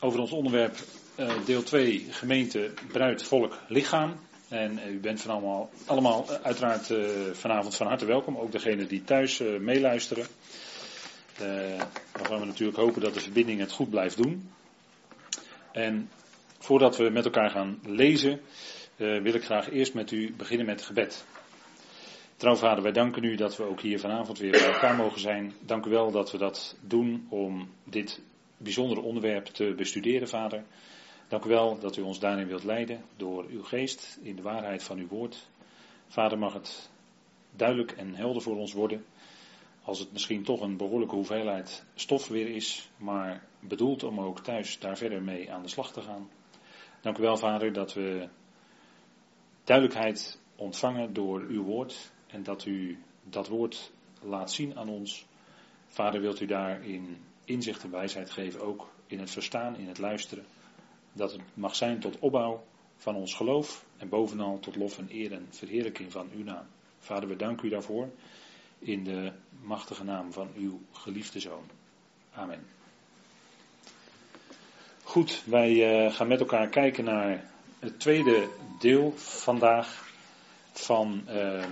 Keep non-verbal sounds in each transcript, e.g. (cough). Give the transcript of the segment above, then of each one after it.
over ons onderwerp uh, deel 2, gemeente, bruid, volk, lichaam. En uh, u bent van allemaal, allemaal uh, uiteraard vanavond van harte welkom, ook degenen die thuis meeluisteren. waarvan we natuurlijk hopen dat de verbinding het goed blijft doen. En voordat we met elkaar gaan lezen, wil ik graag eerst met u beginnen met gebed. Trouw vader, wij danken u dat we ook hier vanavond weer bij elkaar mogen zijn. Dank u wel dat we dat doen om dit bijzondere onderwerp te bestuderen, vader. Dank u wel dat u ons daarin wilt leiden door uw geest in de waarheid van uw woord. Vader, mag het duidelijk en helder voor ons worden. Als het misschien toch een behoorlijke hoeveelheid stof weer is, maar bedoeld om ook thuis daar verder mee aan de slag te gaan. Dank u wel, Vader, dat we duidelijkheid ontvangen door uw woord en dat u dat woord laat zien aan ons. Vader, wilt u daarin inzicht en wijsheid geven, ook in het verstaan, in het luisteren. Dat het mag zijn tot opbouw van ons geloof en bovenal tot lof en eer en verheerlijking van uw naam. Vader, we danken u daarvoor in de machtige naam van uw geliefde zoon. Amen. Goed, wij uh, gaan met elkaar kijken naar het tweede deel vandaag van uh,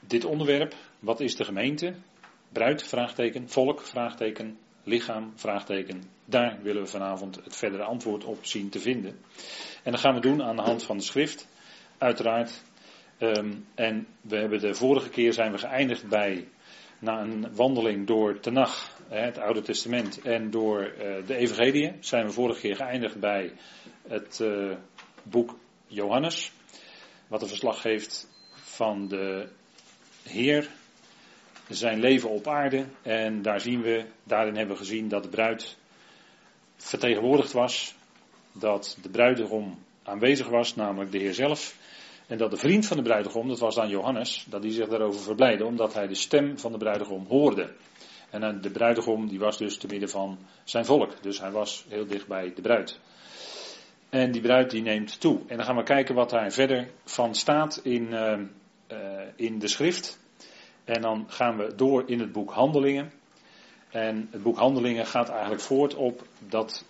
dit onderwerp. Wat is de gemeente? Bruid, vraagteken, volk, vraagteken, lichaam, vraagteken. Daar willen we vanavond het verdere antwoord op zien te vinden. En dat gaan we doen aan de hand van de schrift, uiteraard. Um, en we hebben de vorige keer zijn we geëindigd bij, na een wandeling door Tenach, het Oude Testament, en door uh, de Evangelie, zijn we vorige keer geëindigd bij het uh, boek Johannes, wat een verslag geeft van de Heer zijn leven op aarde. En daar zien we, daarin hebben we gezien dat de bruid vertegenwoordigd was. Dat de bruidegom aanwezig was, namelijk de Heer zelf. En dat de vriend van de bruidegom, dat was dan Johannes, dat hij zich daarover verblijde, omdat hij de stem van de bruidegom hoorde. En de bruidegom die was dus te midden van zijn volk. Dus hij was heel dicht bij de bruid. En die bruid die neemt toe. En dan gaan we kijken wat daar verder van staat in, uh, uh, in de schrift. En dan gaan we door in het boek Handelingen. En het boek Handelingen gaat eigenlijk voort op dat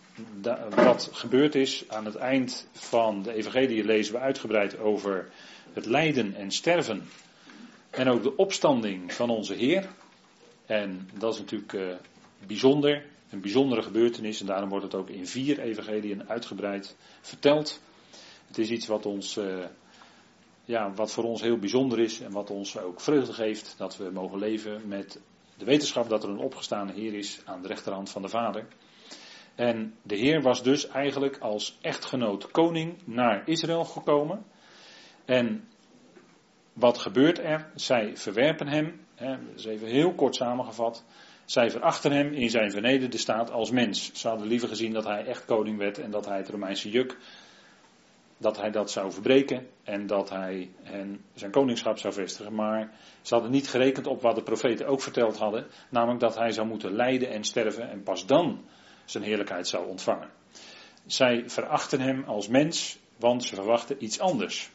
wat gebeurd is. Aan het eind van de Evangelie lezen we uitgebreid over het lijden en sterven. En ook de opstanding van onze Heer. En dat is natuurlijk uh, bijzonder, een bijzondere gebeurtenis. En daarom wordt het ook in vier Evangeliën uitgebreid verteld. Het is iets wat ons. Uh, ja, wat voor ons heel bijzonder is en wat ons ook vreugde geeft, dat we mogen leven met de wetenschap dat er een opgestaande Heer is aan de rechterhand van de Vader. En de Heer was dus eigenlijk als echtgenoot koning naar Israël gekomen. En wat gebeurt er? Zij verwerpen hem, hè, dat is even heel kort samengevat. Zij verachten hem in zijn vernederde staat als mens. Ze hadden liever gezien dat hij echt koning werd en dat hij het Romeinse juk dat hij dat zou verbreken en dat hij hen zijn koningschap zou vestigen. Maar ze hadden niet gerekend op wat de profeten ook verteld hadden, namelijk dat hij zou moeten lijden en sterven en pas dan zijn heerlijkheid zou ontvangen. Zij verachten hem als mens, want ze verwachten iets anders.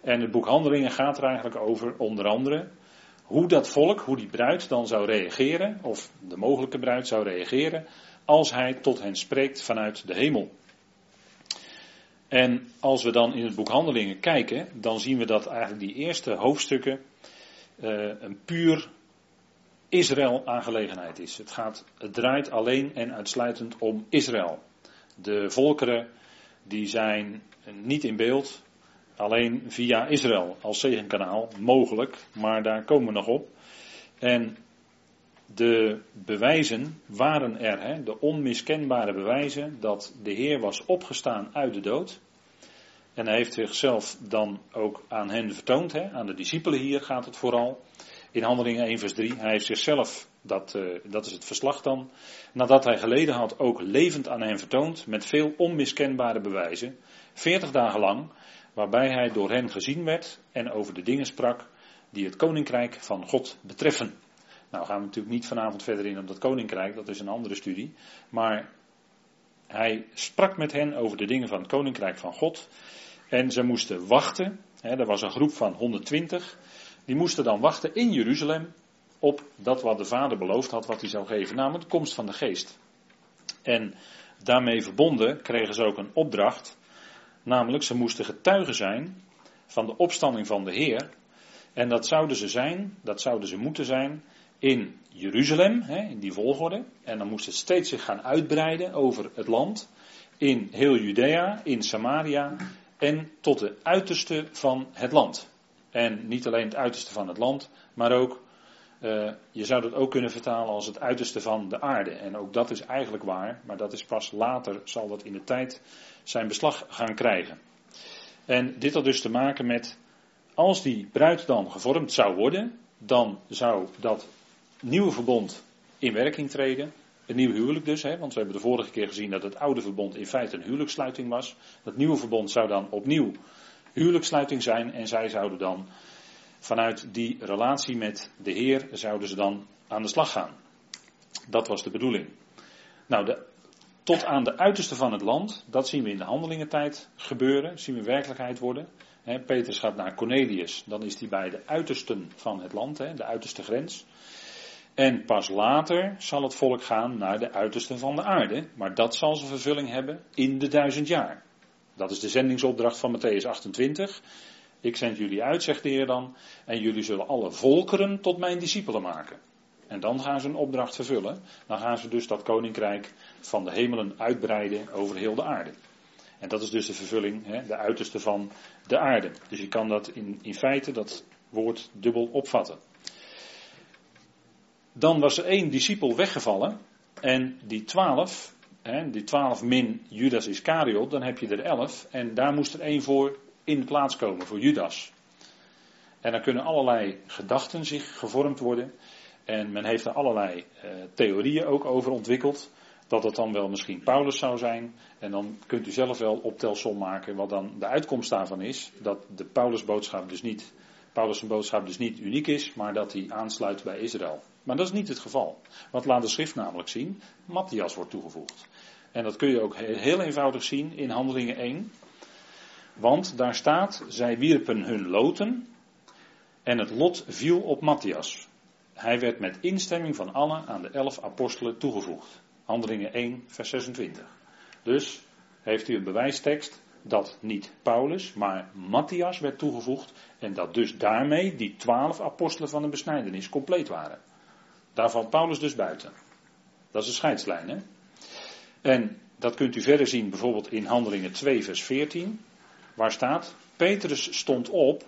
En het boek Handelingen gaat er eigenlijk over, onder andere, hoe dat volk, hoe die bruid dan zou reageren, of de mogelijke bruid zou reageren, als hij tot hen spreekt vanuit de hemel. En als we dan in het boek Handelingen kijken, dan zien we dat eigenlijk die eerste hoofdstukken uh, een puur Israël-aangelegenheid is. Het, gaat, het draait alleen en uitsluitend om Israël. De volkeren die zijn niet in beeld, alleen via Israël als zegenkanaal, mogelijk, maar daar komen we nog op. En de bewijzen waren er, hè, de onmiskenbare bewijzen dat de Heer was opgestaan uit de dood. En hij heeft zichzelf dan ook aan hen vertoond, hè, aan de discipelen hier gaat het vooral. In Handelingen 1 vers 3, hij heeft zichzelf, dat, uh, dat is het verslag dan, nadat hij geleden had ook levend aan hen vertoond, met veel onmiskenbare bewijzen, 40 dagen lang, waarbij hij door hen gezien werd en over de dingen sprak die het koninkrijk van God betreffen. Nou gaan we natuurlijk niet vanavond verder in op dat koninkrijk, dat is een andere studie. Maar hij sprak met hen over de dingen van het koninkrijk van God. En ze moesten wachten. Hè, er was een groep van 120. Die moesten dan wachten in Jeruzalem op dat wat de Vader beloofd had, wat hij zou geven, namelijk de komst van de Geest. En daarmee verbonden kregen ze ook een opdracht. Namelijk, ze moesten getuigen zijn van de opstanding van de Heer. En dat zouden ze zijn, dat zouden ze moeten zijn in Jeruzalem, in die volgorde. En dan moest het steeds zich gaan uitbreiden over het land. In heel Judea, in Samaria en tot de uiterste van het land. En niet alleen het uiterste van het land, maar ook, uh, je zou dat ook kunnen vertalen als het uiterste van de aarde. En ook dat is eigenlijk waar, maar dat is pas later, zal dat in de tijd zijn beslag gaan krijgen. En dit had dus te maken met, als die bruid dan gevormd zou worden, dan zou dat nieuwe verbond in werking treden. Een nieuw huwelijk dus, hè, want we hebben de vorige keer gezien dat het oude verbond in feite een huwelijkssluiting was. Dat nieuwe verbond zou dan opnieuw huwelijkssluiting zijn en zij zouden dan vanuit die relatie met de Heer zouden ze dan aan de slag gaan. Dat was de bedoeling. Nou, de, tot aan de uiterste van het land, dat zien we in de handelingentijd gebeuren, zien we werkelijkheid worden. He, Petrus gaat naar Cornelius, dan is hij bij de uitersten van het land, de uiterste grens. En pas later zal het volk gaan naar de uitersten van de aarde, maar dat zal zijn vervulling hebben in de duizend jaar. Dat is de zendingsopdracht van Matthäus 28. Ik zend jullie uit, zegt de Heer dan, en jullie zullen alle volkeren tot mijn discipelen maken. En dan gaan ze een opdracht vervullen. Dan gaan ze dus dat koninkrijk van de hemelen uitbreiden over heel de aarde. En dat is dus de vervulling, hè, de uiterste van de aarde. Dus je kan dat in, in feite, dat woord, dubbel opvatten. Dan was er één discipel weggevallen. En die twaalf, hè, die twaalf min Judas Iscariot, dan heb je er elf. En daar moest er één voor in de plaats komen, voor Judas. En dan kunnen allerlei gedachten zich gevormd worden. En men heeft er allerlei uh, theorieën ook over ontwikkeld. Dat het dan wel misschien Paulus zou zijn. En dan kunt u zelf wel optelsom maken wat dan de uitkomst daarvan is. Dat de Paulusboodschap dus niet, Paulus' boodschap dus niet uniek is, maar dat hij aansluit bij Israël. Maar dat is niet het geval. Wat laat de schrift namelijk zien? Matthias wordt toegevoegd. En dat kun je ook heel eenvoudig zien in Handelingen 1. Want daar staat, zij wierpen hun loten en het lot viel op Matthias. Hij werd met instemming van allen aan de elf apostelen toegevoegd. Handelingen 1, vers 26. Dus heeft u een bewijstekst dat niet Paulus, maar Matthias werd toegevoegd en dat dus daarmee die twaalf apostelen van de besnijdenis compleet waren. Daar valt Paulus dus buiten. Dat is een scheidslijn. Hè? En dat kunt u verder zien bijvoorbeeld in Handelingen 2, vers 14, waar staat, Petrus stond op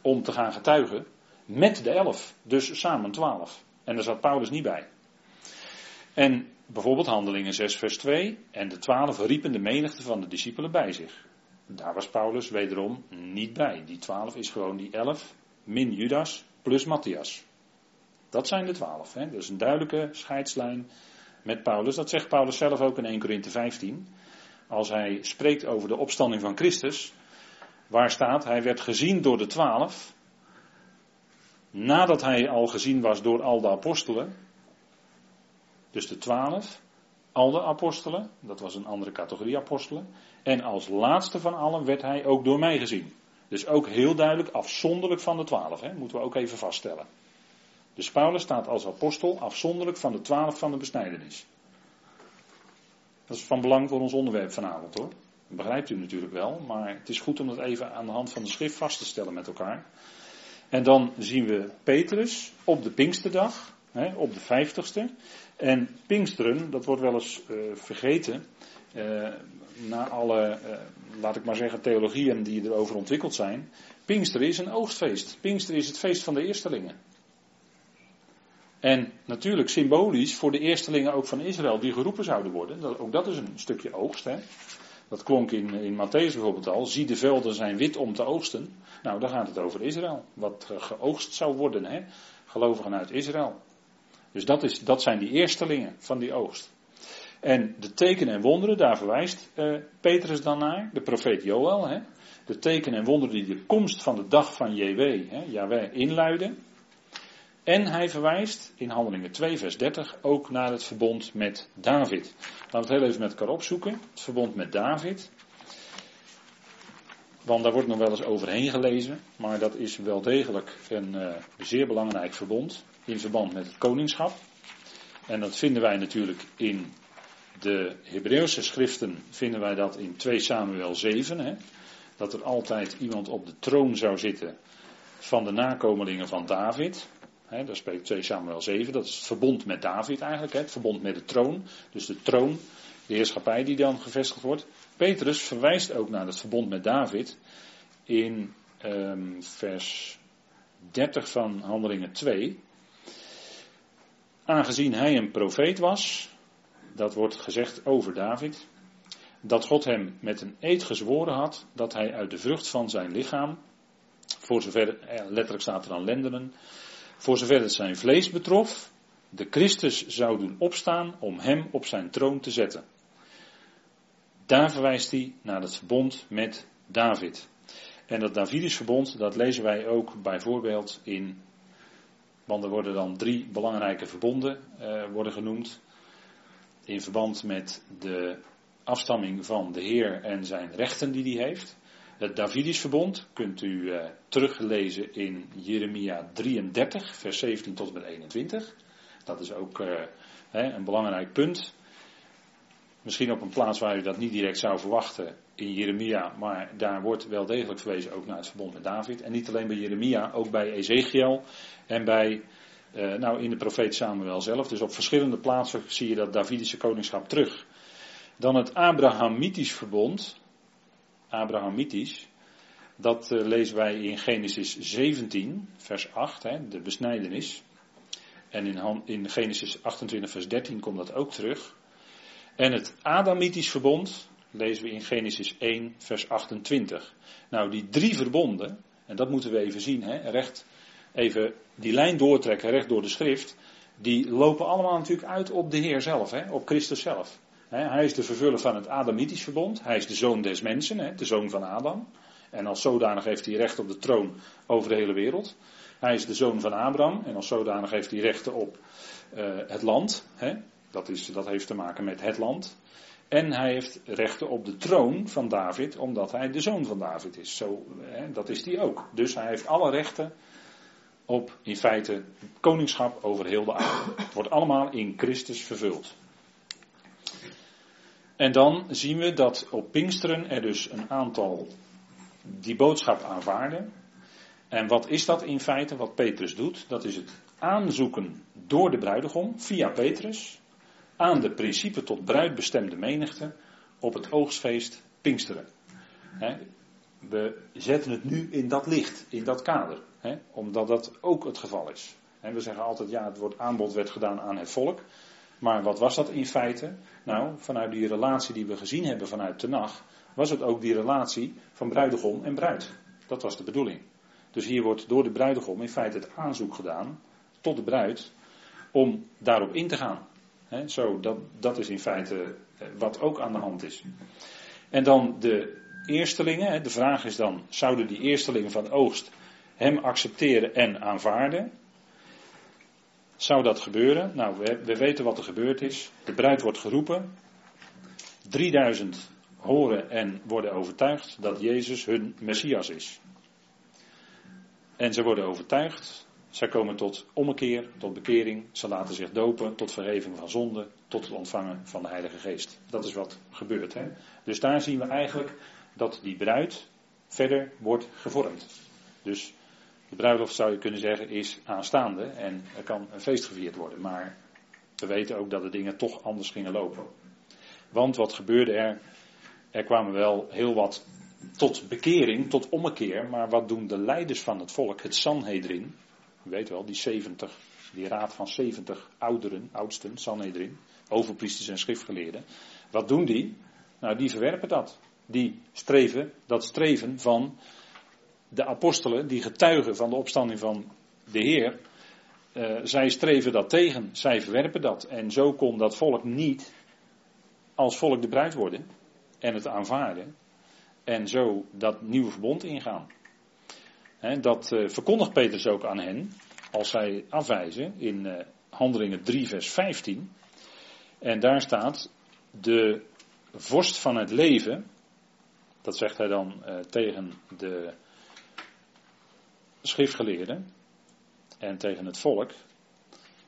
om te gaan getuigen met de elf, dus samen twaalf. En daar zat Paulus niet bij. En bijvoorbeeld Handelingen 6, vers 2. En de twaalf riepen de menigte van de discipelen bij zich. Daar was Paulus wederom niet bij. Die twaalf is gewoon die elf, min Judas, plus Matthias. Dat zijn de twaalf. Hè? Dus een duidelijke scheidslijn met Paulus. Dat zegt Paulus zelf ook in 1 Korinthe 15. Als hij spreekt over de opstanding van Christus. Waar staat, hij werd gezien door de twaalf nadat hij al gezien was door al de apostelen, dus de twaalf, al de apostelen, dat was een andere categorie apostelen, en als laatste van allen werd hij ook door mij gezien. Dus ook heel duidelijk afzonderlijk van de twaalf, hè, moeten we ook even vaststellen. Dus Paulus staat als apostel afzonderlijk van de twaalf van de besnijdenis. Dat is van belang voor ons onderwerp vanavond hoor. Dat begrijpt u natuurlijk wel, maar het is goed om dat even aan de hand van de schrift vast te stellen met elkaar. En dan zien we Petrus op de Pinksterdag, hè, op de vijftigste. En Pinksteren, dat wordt wel eens uh, vergeten, uh, na alle, uh, laat ik maar zeggen, theologieën die erover ontwikkeld zijn. Pinksteren is een oogstfeest. Pinksteren is het feest van de eerstelingen. En natuurlijk symbolisch voor de eerstelingen ook van Israël die geroepen zouden worden. Dat, ook dat is een stukje oogst. Hè. Dat klonk in, in Matthäus bijvoorbeeld al. Zie de velden zijn wit om te oogsten. Nou, dan gaat het over Israël. Wat geoogst zou worden, hè? Gelovigen uit Israël. Dus dat, is, dat zijn die eerstelingen van die oogst. En de tekenen en wonderen, daar verwijst eh, Petrus dan naar, de profeet Joël. Hè? De tekenen en wonderen die de komst van de dag van JW, hè, inluiden. En hij verwijst in Handelingen 2, vers 30 ook naar het verbond met David. Laten we het heel even met elkaar opzoeken. Het verbond met David. Want daar wordt nog wel eens overheen gelezen. Maar dat is wel degelijk een uh, zeer belangrijk verbond. In verband met het koningschap. En dat vinden wij natuurlijk in de Hebreeuwse schriften vinden wij dat in 2 Samuel 7. Hè, dat er altijd iemand op de troon zou zitten van de nakomelingen van David. Hè, daar spreekt 2 Samuel 7. Dat is het verbond met David eigenlijk. Hè, het verbond met de troon. Dus de troon, de heerschappij die dan gevestigd wordt. Petrus verwijst ook naar het verbond met David in um, vers 30 van Handelingen 2. Aangezien hij een profeet was, dat wordt gezegd over David, dat God hem met een eed gezworen had dat hij uit de vrucht van zijn lichaam, voor zover, eh, letterlijk staat er dan lendenen, voor zover het zijn vlees betrof, de Christus zou doen opstaan om hem op zijn troon te zetten. Daar verwijst hij naar het verbond met David. En dat Davidisch verbond, dat lezen wij ook bijvoorbeeld in, want er worden dan drie belangrijke verbonden eh, worden genoemd. In verband met de afstamming van de Heer en zijn rechten die hij heeft. Het Davidisch verbond kunt u uh, teruglezen in Jeremia 33, vers 17 tot en met 21. Dat is ook uh, hè, een belangrijk punt. Misschien op een plaats waar u dat niet direct zou verwachten in Jeremia, maar daar wordt wel degelijk verwezen ook naar het verbond met David. En niet alleen bij Jeremia, ook bij Ezekiel en bij, uh, nou in de profeet Samuel zelf. Dus op verschillende plaatsen zie je dat Davidische koningschap terug. Dan het Abrahamitisch verbond, Abrahamitisch, dat uh, lezen wij in Genesis 17, vers 8, hè, de besnijdenis. En in, in Genesis 28, vers 13 komt dat ook terug. En het Adamitisch verbond lezen we in Genesis 1, vers 28. Nou, die drie verbonden, en dat moeten we even zien, hè, recht even die lijn doortrekken, recht door de schrift, die lopen allemaal natuurlijk uit op de Heer zelf, hè, op Christus zelf. Hij is de vervuller van het Adamitisch verbond, hij is de zoon des mensen, de zoon van Adam. En als zodanig heeft hij recht op de troon over de hele wereld. Hij is de zoon van Abraham en als zodanig heeft hij rechten op uh, het land. Dat, is, dat heeft te maken met het land. En hij heeft rechten op de troon van David, omdat hij de zoon van David is. Zo, dat is hij ook. Dus hij heeft alle rechten op, in feite, koningschap over heel de aarde. Het wordt allemaal in Christus vervuld. En dan zien we dat op Pinksteren er dus een aantal die boodschap aanvaarden. En wat is dat in feite, wat Petrus doet? Dat is het aanzoeken door de bruidegom, via Petrus, aan de principe tot bruid bestemde menigte op het oogstfeest Pinksteren. we zetten het nu in dat licht, in dat kader, omdat dat ook het geval is. we zeggen altijd, ja, het woord aanbod werd gedaan aan het volk. Maar wat was dat in feite? Nou, vanuit die relatie die we gezien hebben vanuit de nacht, was het ook die relatie van bruidegom en bruid. Dat was de bedoeling. Dus hier wordt door de bruidegom in feite het aanzoek gedaan tot de bruid om daarop in te gaan zo, dat, dat is in feite eh, wat ook aan de hand is. En dan de eerstelingen. de vraag is dan, zouden die eerstelingen van oogst hem accepteren en aanvaarden? Zou dat gebeuren? Nou, we, we weten wat er gebeurd is. De bruid wordt geroepen. 3000 horen en worden overtuigd dat Jezus hun Messias is. En ze worden overtuigd. Zij komen tot ommekeer, tot bekering. Ze laten zich dopen tot vergeving van zonde, tot het ontvangen van de Heilige Geest. Dat is wat gebeurt. Hè? Dus daar zien we eigenlijk dat die bruid verder wordt gevormd. Dus de bruiloft zou je kunnen zeggen is aanstaande en er kan een feest gevierd worden. Maar we weten ook dat de dingen toch anders gingen lopen. Want wat gebeurde er? Er kwamen wel heel wat tot bekering, tot ommekeer. Maar wat doen de leiders van het volk, het Sanhedrin, u weet wel, die 70, die raad van 70 ouderen, oudsten, Sanhedrin, overpriesters en schriftgeleerden. Wat doen die? Nou, die verwerpen dat. Die streven, dat streven van de apostelen, die getuigen van de opstanding van de Heer. Uh, zij streven dat tegen, zij verwerpen dat. En zo kon dat volk niet als volk de bruid worden en het aanvaarden. En zo dat nieuwe verbond ingaan dat uh, verkondigt Petrus ook aan hen, als zij afwijzen in uh, Handelingen 3, vers 15. En daar staat, de vorst van het leven, dat zegt hij dan tegen de schriftgeleerden en tegen het volk.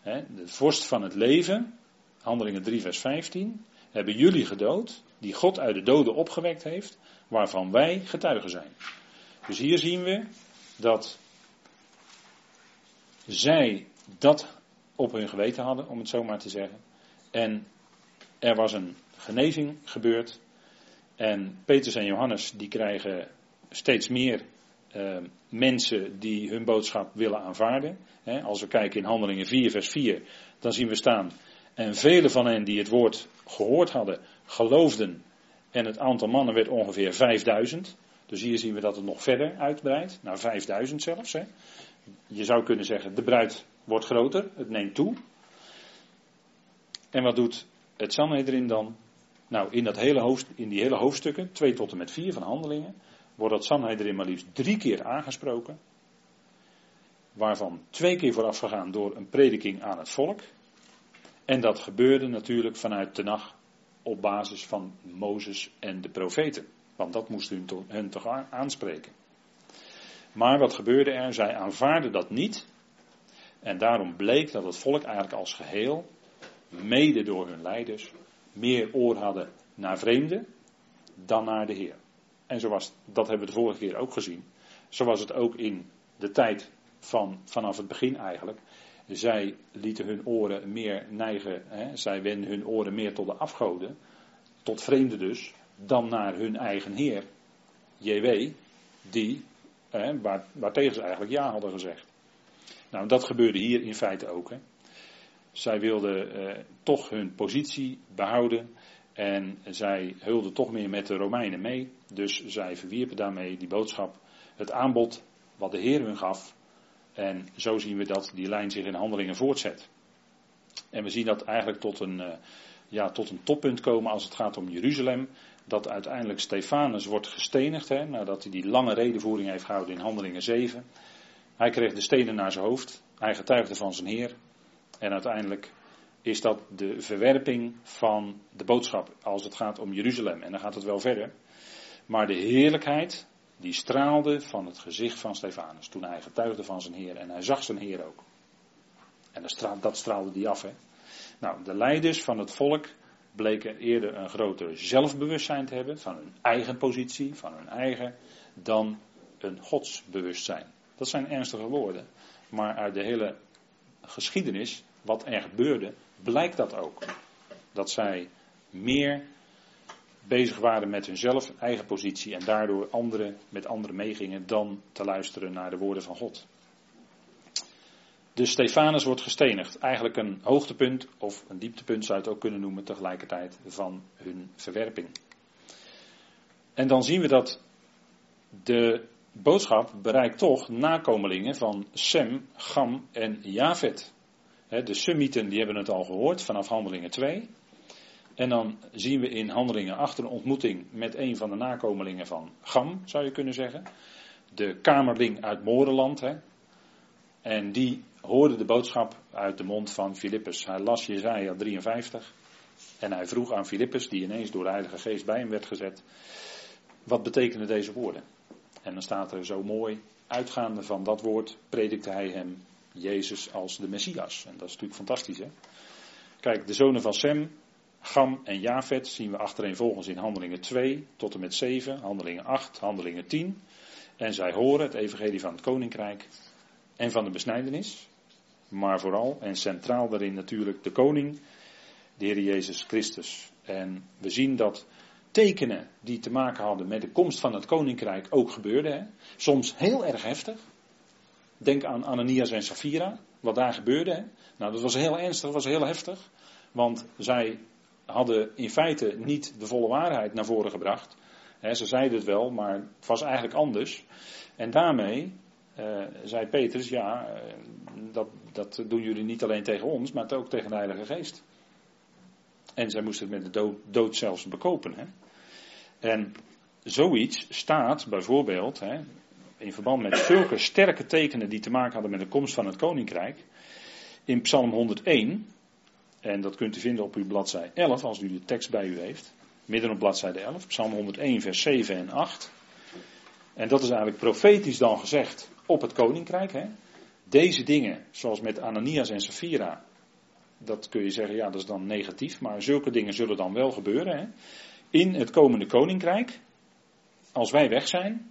de vorst van het leven, Handelingen 3, vers 15, hebben jullie gedood, die God uit de doden opgewekt heeft, waarvan wij getuigen zijn. Dus hier zien we dat zij dat op hun geweten hadden, om het zo maar te zeggen. En er was een genezing gebeurd. En Petrus en Johannes die krijgen steeds meer uh, mensen die hun boodschap willen aanvaarden. als we kijken in Handelingen 4, vers 4, dan zien we staan. En vele van hen die het woord gehoord hadden, geloofden. En het aantal mannen werd ongeveer 5000. Dus hier zien we dat het nog verder uitbreidt, naar 5000 zelfs. Je zou kunnen zeggen, de bruid wordt groter, het neemt toe. En wat doet het Sanhedrin dan? Nou, in, dat hele hoofd, in die hele hoofdstukken, 2 tot en met 4 van handelingen, wordt dat Sanhedrin maar liefst drie keer aangesproken. Waarvan twee keer voorafgegaan door een prediking aan het volk. En dat gebeurde natuurlijk vanuit de nacht op basis van Mozes en de profeten. Want dat moest hun, hun toch aanspreken. Maar wat gebeurde er? Zij aanvaarden dat niet. En daarom bleek dat het volk eigenlijk als geheel, mede door hun leiders, meer oor hadden naar vreemden dan naar de Heer. En zo was, dat hebben we de vorige keer ook gezien. Zo was het ook in de tijd van, vanaf het begin eigenlijk. Zij lieten hun oren meer neigen, hè, zij wenden hun oren meer tot de afgoden, tot vreemden dus, dan naar hun eigen Heer, JW, die, hè, waar, waartegen ze eigenlijk ja hadden gezegd. Nou, dat gebeurde hier in feite ook. Hè. Zij wilden eh, toch hun positie behouden en zij hulden toch meer met de Romeinen mee. Dus zij verwierpen daarmee die boodschap, het aanbod wat de Heer hun gaf. En zo zien we dat die lijn zich in handelingen voortzet. En we zien dat eigenlijk tot een, uh, ja, tot een toppunt komen als het gaat om Jeruzalem. Dat uiteindelijk Stefanus wordt gestenigd, hè, nadat hij die lange redenvoering heeft gehouden in handelingen 7. Hij kreeg de stenen naar zijn hoofd. Hij getuigde van zijn Heer. En uiteindelijk is dat de verwerping van de boodschap als het gaat om Jeruzalem. En dan gaat het wel verder. Maar de heerlijkheid, die straalde van het gezicht van Stefanus toen hij getuigde van zijn Heer. En hij zag zijn Heer ook. En dat straalde, dat straalde die af. Hè? Nou, de leiders van het volk bleken eerder een groter zelfbewustzijn te hebben van hun eigen positie, van hun eigen, dan een godsbewustzijn. Dat zijn ernstige woorden. Maar uit de hele geschiedenis, wat er gebeurde, blijkt dat ook. Dat zij meer bezig waren met hunzelf, eigen positie en daardoor anderen met anderen meegingen dan te luisteren naar de woorden van God. Dus Stefanus wordt gestenigd. Eigenlijk een hoogtepunt of een dieptepunt zou je het ook kunnen noemen tegelijkertijd van hun verwerping. En dan zien we dat de boodschap bereikt toch nakomelingen van Sem, Gam en Javet. De Semieten die hebben het al gehoord vanaf Handelingen 2. En dan zien we in Handelingen 8 een ontmoeting met een van de nakomelingen van Gam, zou je kunnen zeggen. De kamerling uit Morenland. Hè. En die hoorde de boodschap uit de mond van Filippus. Hij las Jezaja 53. En hij vroeg aan Filippus, die ineens door de Heilige Geest bij hem werd gezet. Wat betekenen deze woorden? En dan staat er zo mooi, uitgaande van dat woord predikte hij hem Jezus als de Messias. En dat is natuurlijk fantastisch hè. Kijk, de zonen van Sem, Gam en Jafet zien we achtereenvolgens in Handelingen 2 tot en met 7, Handelingen 8, Handelingen 10. En zij horen het evangelie van het koninkrijk en van de besnijdenis. Maar vooral en centraal daarin natuurlijk de koning, de Heer Jezus Christus. En we zien dat tekenen die te maken hadden met de komst van het koninkrijk ook gebeurden. Hè? Soms heel erg heftig. Denk aan Ananias en Safira, wat daar gebeurde. Hè? Nou, dat was heel ernstig, dat was heel heftig. Want zij hadden in feite niet de volle waarheid naar voren gebracht. ze zeiden het wel, maar het was eigenlijk anders. En daarmee uh, zei Petrus, ja, uh, dat, dat doen jullie niet alleen tegen ons, maar ook tegen de Heilige Geest. En zij moesten het met de dood, dood zelfs bekopen. Hè? En zoiets staat bijvoorbeeld, hè, in verband met zulke sterke tekenen die te maken hadden met de komst van het koninkrijk, in Psalm 101, en dat kunt u vinden op uw bladzij 11 als u de tekst bij u heeft, midden op bladzijde 11, Psalm 101, vers 7 en 8. En dat is eigenlijk profetisch dan gezegd op het koninkrijk. Hè. Deze dingen, zoals met Ananias en Safira, dat kun je zeggen, ja, dat is dan negatief. Maar zulke dingen zullen dan wel gebeuren. Hè? In het komende koninkrijk. Als wij weg zijn.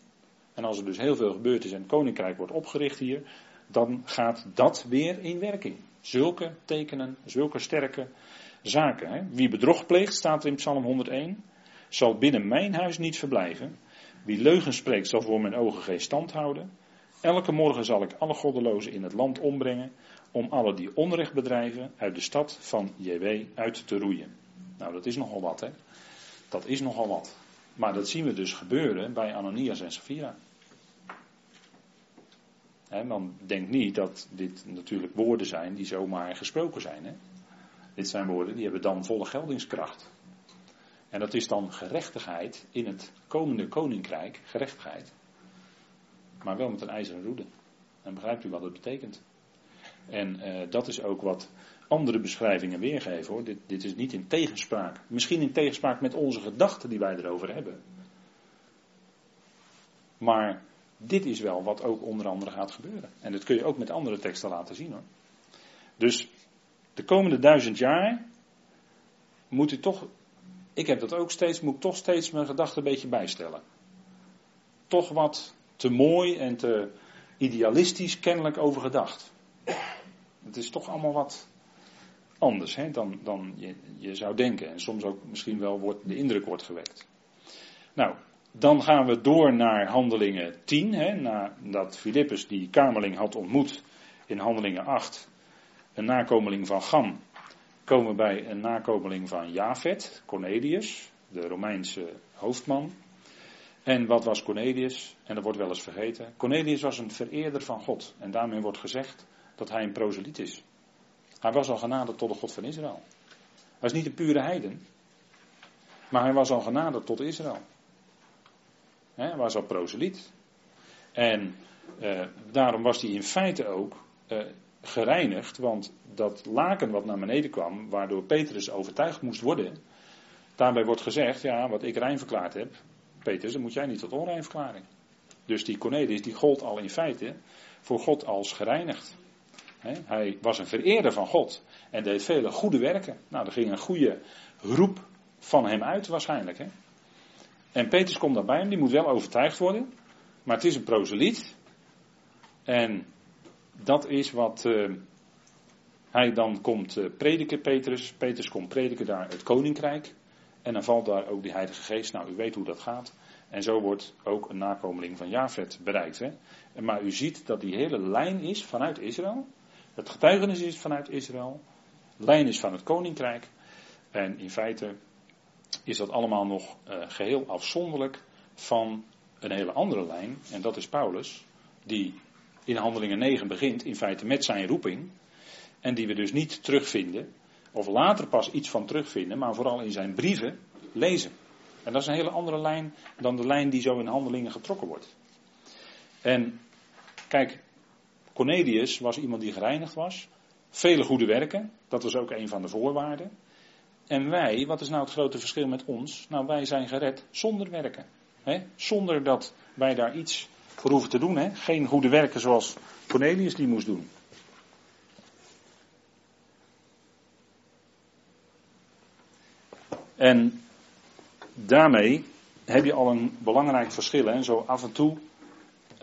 En als er dus heel veel gebeurd is en koninkrijk wordt opgericht hier. Dan gaat dat weer in werking. Zulke tekenen, zulke sterke zaken. Hè? Wie bedrog pleegt, staat er in Psalm 101. Zal binnen mijn huis niet verblijven. Wie leugen spreekt, zal voor mijn ogen geen stand houden. Elke morgen zal ik alle goddelozen in het land ombrengen, om alle die onrecht bedrijven uit de stad van JW uit te roeien. Nou, dat is nogal wat, hè? Dat is nogal wat. Maar dat zien we dus gebeuren bij Ananias en Sapphira. He, dan denk niet dat dit natuurlijk woorden zijn die zomaar gesproken zijn. Dit zijn woorden die hebben dan volle geldingskracht. En dat is dan gerechtigheid in het komende koninkrijk, gerechtigheid. Maar wel met een ijzeren roede. En begrijpt u wat het betekent? En uh, dat is ook wat andere beschrijvingen weergeven hoor. Dit, dit is niet in tegenspraak. Misschien in tegenspraak met onze gedachten die wij erover hebben. Maar dit is wel wat ook onder andere gaat gebeuren. En dat kun je ook met andere teksten laten zien hoor. Dus de komende duizend jaar moet u toch, ik heb dat ook steeds, moet ik toch steeds mijn gedachten een beetje bijstellen. Toch wat te mooi en te idealistisch kennelijk over gedacht. Het is toch allemaal wat anders hè, dan, dan je, je zou denken. En soms ook misschien wel wordt, de indruk wordt gewekt. Nou, dan gaan we door naar handelingen 10. Hè, nadat Filippus die Kamerling had ontmoet in handelingen 8. Een nakomeling van Gam. Komen we bij een nakomeling van Javet, Cornelius, de Romeinse hoofdman. En wat was Cornelius? En dat wordt wel eens vergeten. Cornelius was een vereerder van God. En daarmee wordt gezegd dat hij een proseliet is. Hij was al genaderd tot de God van Israël. Hij is niet een pure heiden. Maar hij was al genaderd tot Israël. hij was al proseliet. En eh, daarom was hij in feite ook eh, gereinigd. Want dat laken wat naar beneden kwam, waardoor Petrus overtuigd moest worden. Daarbij wordt gezegd, ja, wat ik rein verklaard heb, Petrus, dan moet jij niet tot onrein verklaren. Dus die Cornelius, die gold al in feite voor God als gereinigd. Hij was een vereerder van God en deed vele goede werken. Nou, er ging een goede roep van hem uit waarschijnlijk. En Petrus komt daarbij hem, die moet wel overtuigd worden. Maar het is een proseliet. En dat is wat uh, hij dan komt uh, prediken, Petrus. Petrus komt prediken daar het koninkrijk. En dan valt daar ook die Heilige Geest. Nou, u weet hoe dat gaat. En zo wordt ook een nakomeling van Jafet bereikt. Hè? Maar u ziet dat die hele lijn is vanuit Israël. Het getuigenis is vanuit Israël. Lijn is van het koninkrijk. En in feite is dat allemaal nog uh, geheel afzonderlijk van een hele andere lijn. En dat is Paulus, die in Handelingen 9 begint, in feite met zijn roeping. En die we dus niet terugvinden of later pas iets van terugvinden, maar vooral in zijn brieven lezen. En dat is een hele andere lijn dan de lijn die zo in handelingen getrokken wordt. En kijk, Cornelius was iemand die gereinigd was. Vele goede werken, dat was ook een van de voorwaarden. En wij, wat is nou het grote verschil met ons? Nou, wij zijn gered zonder werken. Hè? Zonder dat wij daar iets voor hoeven te doen. Hè? Geen goede werken zoals Cornelius die moest doen. En daarmee heb je al een belangrijk verschil. En zo af en toe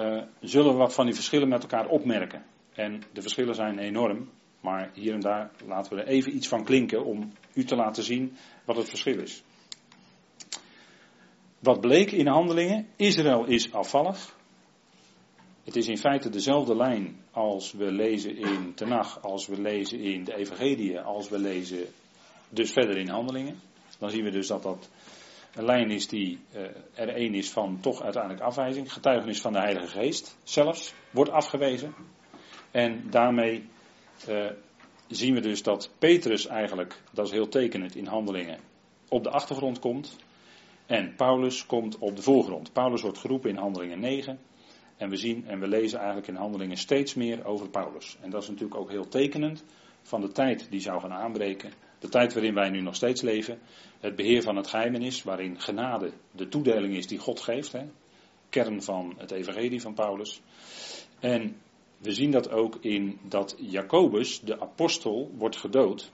uh, zullen we wat van die verschillen met elkaar opmerken. En de verschillen zijn enorm. Maar hier en daar laten we er even iets van klinken om u te laten zien wat het verschil is. Wat bleek in de handelingen? Israël is afvallig. Het is in feite dezelfde lijn als we lezen in Tenach, als we lezen in de Evangelie, als we lezen dus verder in handelingen dan zien we dus dat dat een lijn is die er één is van toch uiteindelijk afwijzing. Getuigenis van de Heilige Geest zelfs wordt afgewezen. En daarmee uh, zien we dus dat Petrus eigenlijk, dat is heel tekenend in handelingen, op de achtergrond komt. En Paulus komt op de voorgrond. Paulus wordt geroepen in handelingen 9. En we zien en we lezen eigenlijk in handelingen steeds meer over Paulus. En dat is natuurlijk ook heel tekenend van de tijd die zou gaan aanbreken de tijd waarin wij nu nog steeds leven. Het beheer van het geheimenis, waarin genade de toedeling is die God geeft. Hè? Kern van het evangelie van Paulus. En we zien dat ook in dat Jacobus, de apostel, wordt gedood.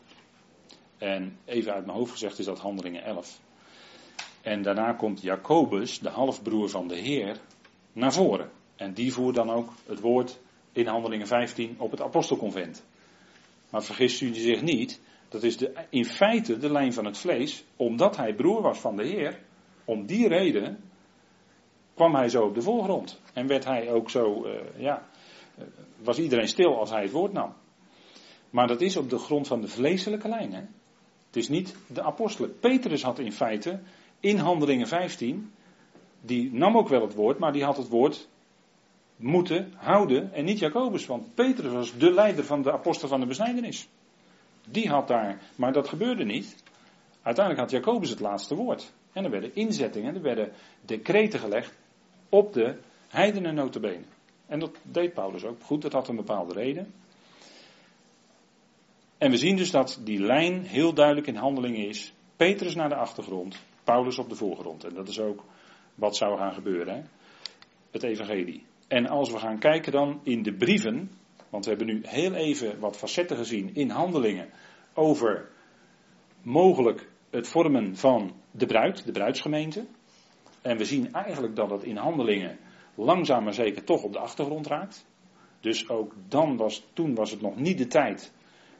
En even uit mijn hoofd gezegd is dat Handelingen 11. En daarna komt Jacobus, de halfbroer van de Heer, naar voren. En die voert dan ook het woord in Handelingen 15 op het apostelconvent. Maar vergist u zich niet, dat is de, in feite de lijn van het vlees, omdat hij broer was van de Heer, om die reden kwam hij zo op de voorgrond. En werd hij ook zo, uh, ja, uh, was iedereen stil als hij het woord nam. Maar dat is op de grond van de vleeselijke lijn. Hè? Het is niet de apostelen. Petrus had in feite in Handelingen 15, die nam ook wel het woord, maar die had het woord moeten houden en niet Jacobus. Want Petrus was de leider van de apostel van de besnijdenis. Die had daar, maar dat gebeurde niet. Uiteindelijk had Jacobus het laatste woord. En er werden inzettingen, er werden decreten gelegd op de heidenen. En dat deed Paulus ook. Goed, dat had een bepaalde reden. En we zien dus dat die lijn heel duidelijk in handeling is. Petrus naar de achtergrond, Paulus op de voorgrond. En dat is ook wat zou gaan gebeuren. Hè? Het evangelie. En als we gaan kijken dan in de brieven, want we hebben nu heel even wat facetten gezien in handelingen over mogelijk het vormen van de bruid, de bruidsgemeente. En we zien eigenlijk dat het in handelingen langzaam maar zeker toch op de achtergrond raakt. Dus ook dan was, toen was het nog niet de tijd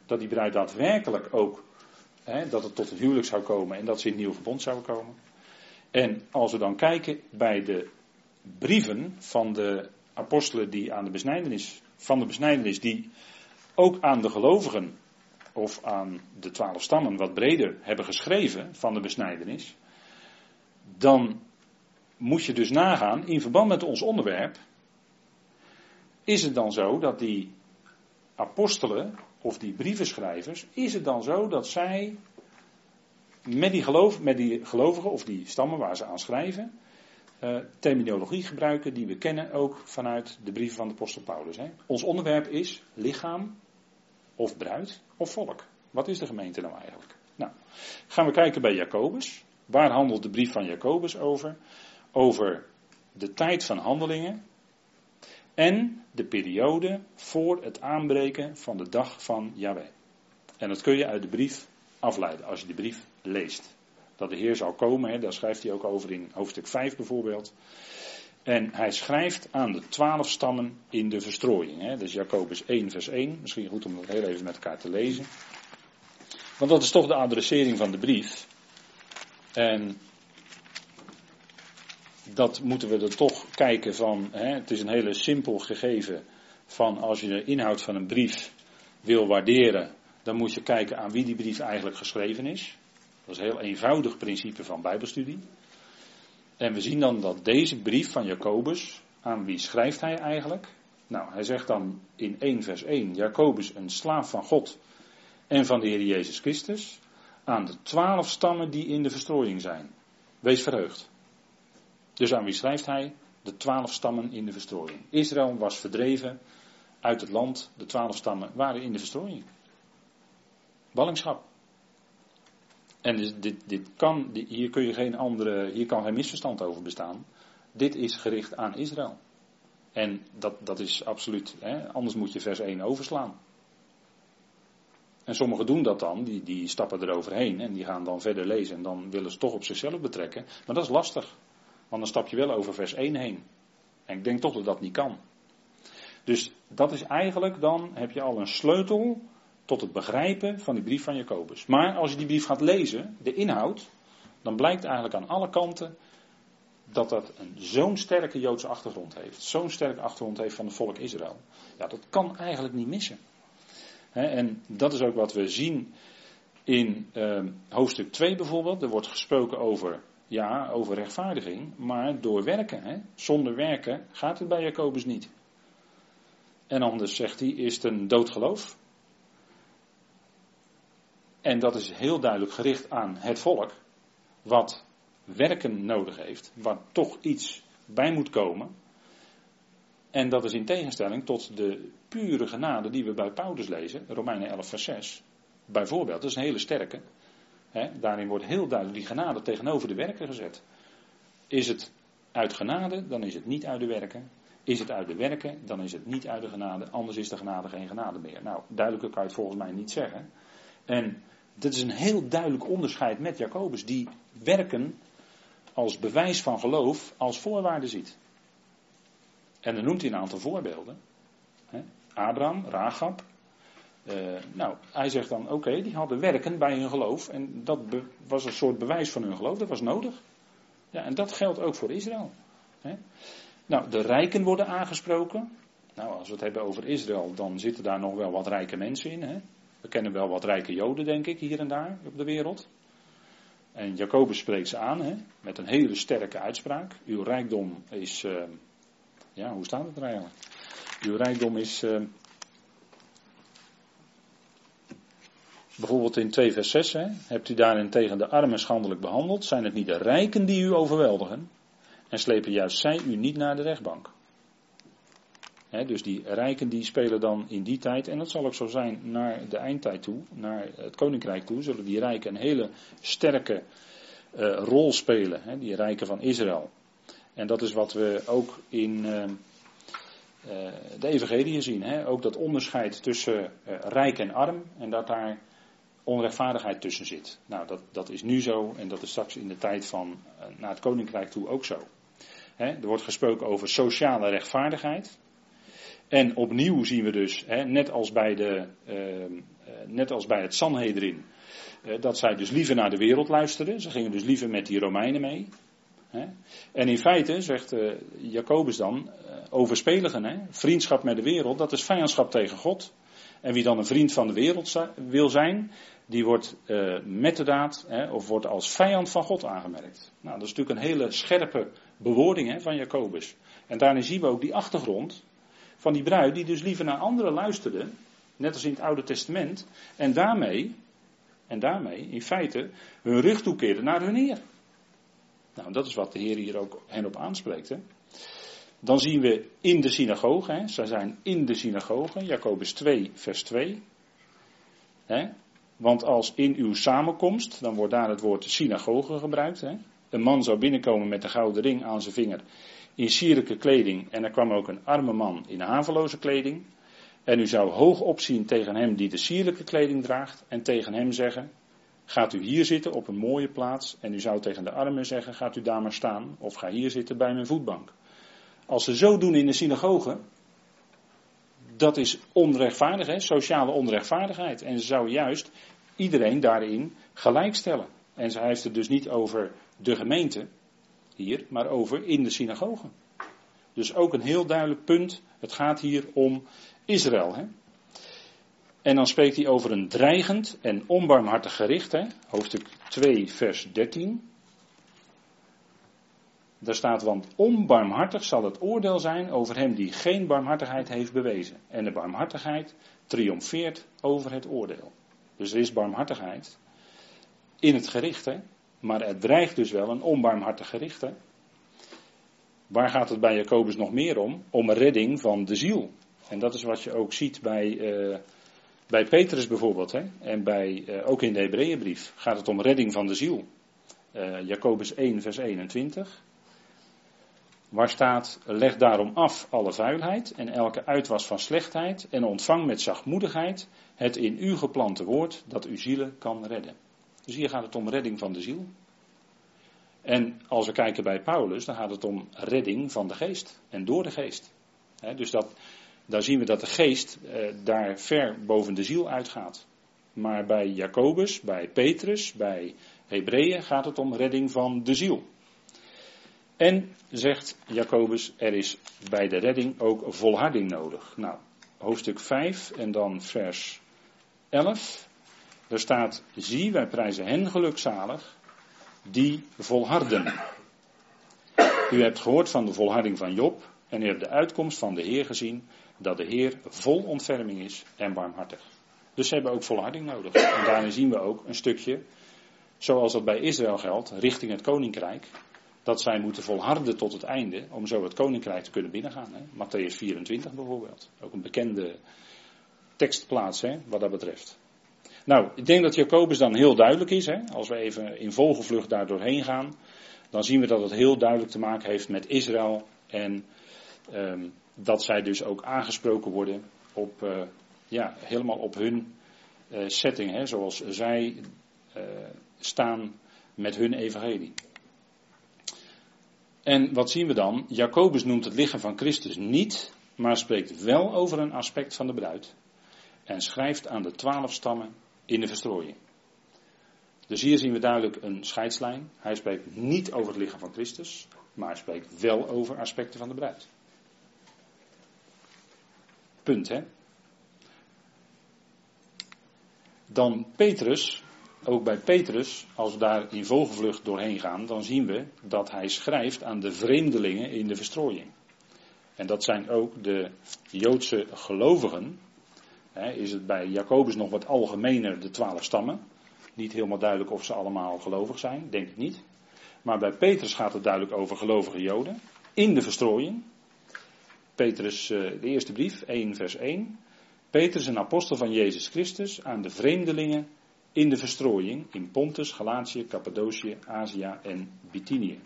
dat die bruid daadwerkelijk ook, hè, dat het tot een huwelijk zou komen en dat ze in het nieuwe verbond zouden komen. En als we dan kijken bij de brieven van de apostelen die aan de besnijdenis, van de besnijdenis, die ook aan de gelovigen of aan de twaalf stammen wat breder hebben geschreven van de besnijdenis, dan moet je dus nagaan, in verband met ons onderwerp, is het dan zo dat die apostelen of die brievenschrijvers, is het dan zo dat zij met die, geloof, met die gelovigen of die stammen waar ze aan schrijven, uh, terminologie gebruiken die we kennen ook vanuit de brieven van de apostel Paulus. Hè. Ons onderwerp is lichaam of bruid of volk. Wat is de gemeente nou eigenlijk? Nou, gaan we kijken bij Jacobus. Waar handelt de brief van Jacobus over? Over de tijd van handelingen en de periode voor het aanbreken van de dag van Yahweh. En dat kun je uit de brief afleiden als je de brief leest. Dat de Heer zal komen, hè, daar schrijft hij ook over in hoofdstuk 5 bijvoorbeeld. En hij schrijft aan de twaalf stammen in de verstrooiing. Hè. Dus Jacobus 1, vers 1. Misschien goed om dat heel even met elkaar te lezen. Want dat is toch de adressering van de brief. En dat moeten we er toch kijken van. Hè, het is een hele simpel gegeven van als je de inhoud van een brief wil waarderen, dan moet je kijken aan wie die brief eigenlijk geschreven is. Dat is een heel eenvoudig principe van Bijbelstudie. En we zien dan dat deze brief van Jacobus, aan wie schrijft hij eigenlijk? Nou, hij zegt dan in 1 vers 1, Jacobus een slaaf van God en van de Heer Jezus Christus, aan de twaalf stammen die in de verstrooiing zijn. Wees verheugd. Dus aan wie schrijft hij? De twaalf stammen in de verstrooiing. Israël was verdreven uit het land, de twaalf stammen waren in de verstrooiing. Ballingschap. En dus dit, dit kan, hier, kun je geen andere, hier kan geen misverstand over bestaan. Dit is gericht aan Israël. En dat, dat is absoluut, hè, anders moet je vers 1 overslaan. En sommigen doen dat dan, die, die stappen eroverheen en die gaan dan verder lezen en dan willen ze toch op zichzelf betrekken. Maar dat is lastig, want dan stap je wel over vers 1 heen. En ik denk toch dat dat niet kan. Dus dat is eigenlijk, dan heb je al een sleutel tot het begrijpen van die brief van Jacobus. Maar als je die brief gaat lezen, de inhoud, dan blijkt eigenlijk aan alle kanten dat dat een zo'n sterke Joodse achtergrond heeft. Zo'n sterke achtergrond heeft van het volk Israël. Ja, dat kan eigenlijk niet missen. en dat is ook wat we zien in uh, hoofdstuk 2 bijvoorbeeld. Er wordt gesproken over, ja, over rechtvaardiging, maar door werken. Zonder werken gaat het bij Jacobus niet. En anders zegt hij, is het een doodgeloof? En dat is heel duidelijk gericht aan het volk, wat werken nodig heeft, waar toch iets bij moet komen. En dat is in tegenstelling tot de pure genade die we bij Paulus lezen, Romeinen 11, vers 6. Bijvoorbeeld, dat is een hele sterke. daarin wordt heel duidelijk die genade tegenover de werken gezet. Is het uit genade, dan is het niet uit de werken. Is het uit de werken, dan is het niet uit de genade. Anders is de genade geen genade meer. Nou, duidelijker kan je het volgens mij niet zeggen. En Dit is een heel duidelijk onderscheid met Jacobus, die werken als bewijs van geloof als voorwaarde ziet. En dan noemt hij een aantal voorbeelden. Abraham, Rahab. Uh, nou, hij zegt dan, oké, die hadden werken bij hun geloof. En dat was een soort bewijs van hun geloof, dat was nodig. Ja, en dat geldt ook voor Israël. Nou, de rijken worden aangesproken. Nou, als we het hebben over Israël, dan zitten daar nog wel wat rijke mensen in. Hè? We kennen wel wat rijke Joden, denk ik, hier en daar op de wereld. En Jacobus spreekt ze aan hè, met een hele sterke uitspraak. Uw rijkdom is. Uh, ja, hoe staat het er eigenlijk? Uw rijkdom is. Uh, bijvoorbeeld in 2 vers 6. Hè, hebt u daarin tegen de armen schandelijk behandeld? Zijn het niet de rijken die u overweldigen? En slepen juist zij u niet naar de rechtbank? Dus die rijken die spelen dan in die tijd, en dat zal ook zo zijn naar de eindtijd toe, naar het koninkrijk toe, zullen die rijken een hele sterke uh, rol spelen, die rijken van Israël. En dat is wat we ook in uh, uh, de evangelie zien. Ook dat onderscheid tussen rijk en arm en dat daar onrechtvaardigheid tussen zit. Nou, dat, dat is nu zo en dat is straks in de tijd van naar het koninkrijk toe ook zo. er wordt gesproken over sociale rechtvaardigheid. En opnieuw zien we dus, hè, net, als bij de, uh, net als bij het Sanhedrin, uh, dat zij dus liever naar de wereld luisterden. Ze gingen dus liever met die Romeinen mee. Hè. En in feite, zegt uh, Jacobus dan, overspeligen, hè, vriendschap met de wereld, dat is vijandschap tegen God. En wie dan een vriend van de wereld wil zijn, die wordt met de daad, hè, of wordt als vijand van God aangemerkt. Nou, dat is natuurlijk een hele scherpe bewoording hè, van Jacobus. En daarin zien we ook die achtergrond van die bruid die dus liever naar anderen luisterde, net als in het Oude Testament, en daarmee, en daarmee in feite hun rug toekeerde naar hun Heer. Nou, dat is wat de Heer hier ook hen op aanspreekt. Dan zien we in de synagoge, hè, zij zijn in de synagoge, Jacobus 2, vers 2. Hè. Want als in uw samenkomst, dan wordt daar het woord synagoge gebruikt. Hè. Een man zou binnenkomen met een gouden ring aan zijn vinger in sierlijke kleding en er kwam ook een arme man in haveloze kleding. En u zou hoog opzien tegen hem die de sierlijke kleding draagt en tegen hem zeggen, gaat u hier zitten op een mooie plaats en u zou tegen de armen zeggen, gaat u daar maar staan of ga hier zitten bij mijn voetbank. Als ze zo doen in de synagoge, dat is onrechtvaardig, hè? sociale onrechtvaardigheid. En ze zou juist iedereen daarin gelijkstellen. En ze heeft het dus niet over de gemeente, hier, maar over in de synagogen. Dus ook een heel duidelijk punt. Het gaat hier om Israël. Hè? En dan spreekt hij over een dreigend en onbarmhartig gericht. Hè? Hoofdstuk 2, vers 13. Daar staat, want onbarmhartig zal het oordeel zijn over hem die geen barmhartigheid heeft bewezen. En de barmhartigheid triomfeert over het oordeel. Dus er is barmhartigheid in het gericht. Hè? Maar er dreigt dus wel een onbarmhartig gericht. Hè? Waar gaat het bij Jacobus nog meer om? Om redding van de ziel. En dat is wat je ook ziet bij, uh, bij Petrus bijvoorbeeld. Hè? En bij, uh, ook in de Hebreeënbrief gaat het om redding van de ziel. Uh, Jacobus 1, vers 21. Waar staat, leg daarom af alle vuilheid en elke uitwas van slechtheid en ontvang met zachtmoedigheid het in u geplante woord dat uw zielen kan redden. Dus hier gaat het om redding van de ziel. En als we kijken bij Paulus, dan gaat het om redding van de geest en door de geest. dus dat, daar zien we dat de geest eh, daar ver boven de ziel uitgaat. Maar bij Jacobus, bij Petrus, bij Hebreeën gaat het om redding van de ziel. En zegt Jacobus, er is bij de redding ook volharding nodig. Nou, hoofdstuk 5 en dan vers 11. Er staat, zie, wij prijzen hen gelukzalig die volharden. U hebt gehoord van de volharding van Job en u hebt de uitkomst van de Heer gezien, dat de Heer vol ontferming is en barmhartig. Dus ze hebben ook volharding nodig. En daarin zien we ook een stukje, zoals dat bij Israël geldt, richting het koninkrijk, dat zij moeten volharden tot het einde om zo het koninkrijk te kunnen binnengaan. Hè. Matthäus 24 bijvoorbeeld. Ook een bekende tekstplaats hè, wat dat betreft. Nou, ik denk dat Jacobus dan heel duidelijk is. Hè? Als we even in vogelvlucht daar doorheen gaan, dan zien we dat het heel duidelijk te maken heeft met Israël. En um, dat zij dus ook aangesproken worden op, uh, ja, helemaal op hun eh, setting, hè, zoals zij eh, staan met hun evangelie. En wat zien we dan? Jacobus noemt het lichaam van Christus niet, maar spreekt wel over een aspect van de bruid. En schrijft aan de twaalf stammen in de verstrooiing. Dus hier zien we duidelijk een scheidslijn. Hij spreekt niet over het lichaam van Christus, maar hij spreekt wel over aspecten van de bruid. Punt, hè? Dan Petrus, ook bij Petrus, als we daar in vogelvlucht doorheen gaan, dan zien we dat hij schrijft aan de vreemdelingen in de verstrooiing. En dat zijn ook de Joodse gelovigen. Is het bij Jacobus nog wat algemener de twaalf stammen? Niet helemaal duidelijk of ze allemaal gelovig zijn, denk ik niet. Maar bij Petrus gaat het duidelijk over gelovige Joden in de verstrooiing. Petrus, eh, de eerste brief, 1 vers 1. Petrus, een apostel van Jezus Christus, aan de vreemdelingen in de verstrooiing in Pontus, Galatië, Cappadocië, Azië en Bithynië.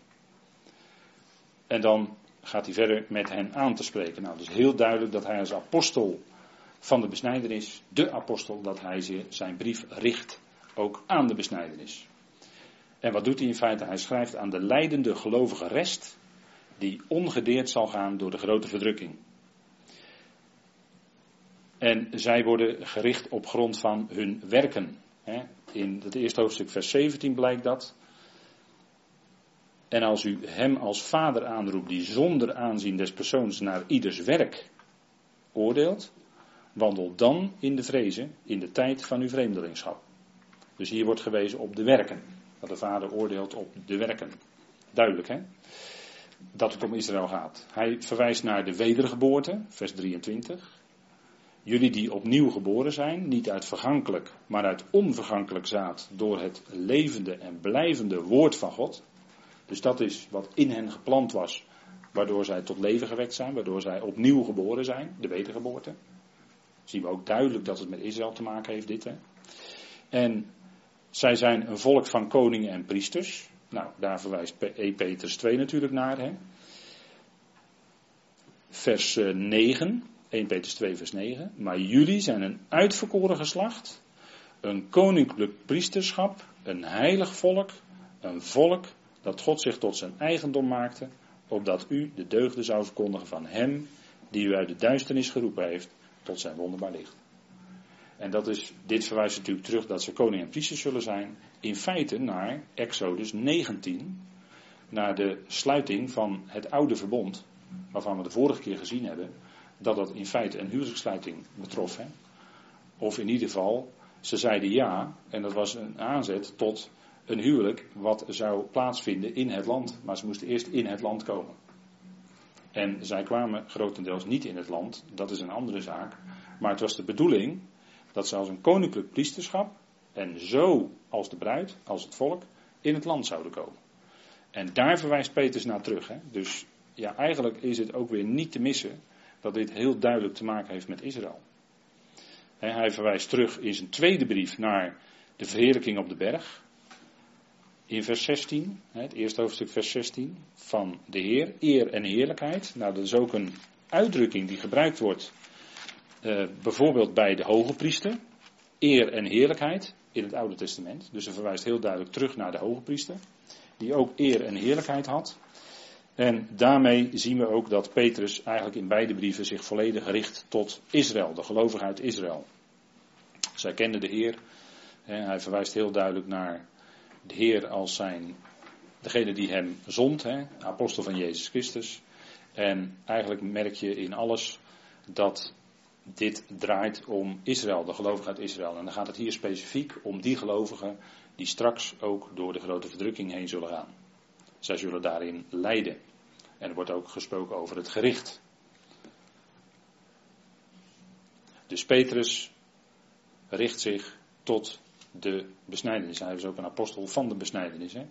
En dan gaat hij verder met hen aan te spreken. Nou, is heel duidelijk dat hij als apostel van de besnijdenis, de apostel, dat hij zijn brief richt ook aan de besnijdenis. En wat doet hij in feite? Hij schrijft aan de leidende gelovige rest, die ongedeerd zal gaan door de grote verdrukking. En zij worden gericht op grond van hun werken. In het eerste hoofdstuk, vers 17 blijkt dat. En als u hem als vader aanroept, die zonder aanzien des persoons naar ieders werk oordeelt, wandel dan in de vrezen in de tijd van uw vreemdelingschap. Dus hier wordt gewezen op de werken. Dat de vader oordeelt op de werken. Duidelijk hè? Dat het om Israël gaat. Hij verwijst naar de wedergeboorte, vers 23. Jullie die opnieuw geboren zijn, niet uit vergankelijk, maar uit onvergankelijk zaad, door het levende en blijvende woord van God. Dus dat is wat in hen geplant was, waardoor zij tot leven gewekt zijn, waardoor zij opnieuw geboren zijn, de wedergeboorte. Zien we ook duidelijk dat het met Israël te maken heeft, dit. Hè? En zij zijn een volk van koningen en priesters. Nou, daar verwijst E. Petrus 2 natuurlijk naar. Hè? Vers 9, eh, 1 Petrus 2, vers 9. Maar jullie zijn een uitverkoren geslacht, een koninklijk priesterschap, een heilig volk, een volk dat God zich tot zijn eigendom maakte, opdat u de deugden zou verkondigen van Hem die u uit de duisternis geroepen heeft tot zijn wonderbaar licht. En dat is, dit verwijst natuurlijk terug dat ze koning en priester zullen zijn. In feite naar Exodus 19. Naar de sluiting van het oude verbond. Waarvan we de vorige keer gezien hebben. Dat dat in feite een huwelijkssluiting betrof. Hè? Of in ieder geval, ze zeiden ja. En dat was een aanzet tot een huwelijk wat zou plaatsvinden in het land. Maar ze moesten eerst in het land komen. En zij kwamen grotendeels niet in het land. Dat is een andere zaak. Maar het was de bedoeling dat ze als een koninklijk priesterschap en zo als de bruid, als het volk, in het land zouden komen. En daar verwijst Petrus naar terug. Hè? Dus ja, eigenlijk is het ook weer niet te missen dat dit heel duidelijk te maken heeft met Israël. Hij verwijst terug in zijn tweede brief naar de verheerlijking op de berg. In vers 16, het eerste hoofdstuk vers 16, van de Heer, eer en heerlijkheid. Nou, dat is ook een uitdrukking die gebruikt wordt uh, bijvoorbeeld bij de hoge priester, eer en heerlijkheid in het Oude Testament. Dus ze verwijst heel duidelijk terug naar de hoge priester, die ook eer en heerlijkheid had. En daarmee zien we ook dat Petrus eigenlijk in beide brieven zich volledig richt tot Israël, de gelovigen uit Israël. Zij kenden de Heer. Hij verwijst heel duidelijk naar de Heer als zijn, degene die hem zond, hè, apostel van Jezus Christus. En eigenlijk merk je in alles dat dit draait om Israël, de gelovigen uit Israël. En dan gaat het hier specifiek om die gelovigen die straks ook door de grote verdrukking heen zullen gaan. Zij zullen daarin lijden. En er wordt ook gesproken over het gericht. Dus Petrus richt zich tot de besnijdenis. Hij is ook een apostel van de besnijdenis. Hè?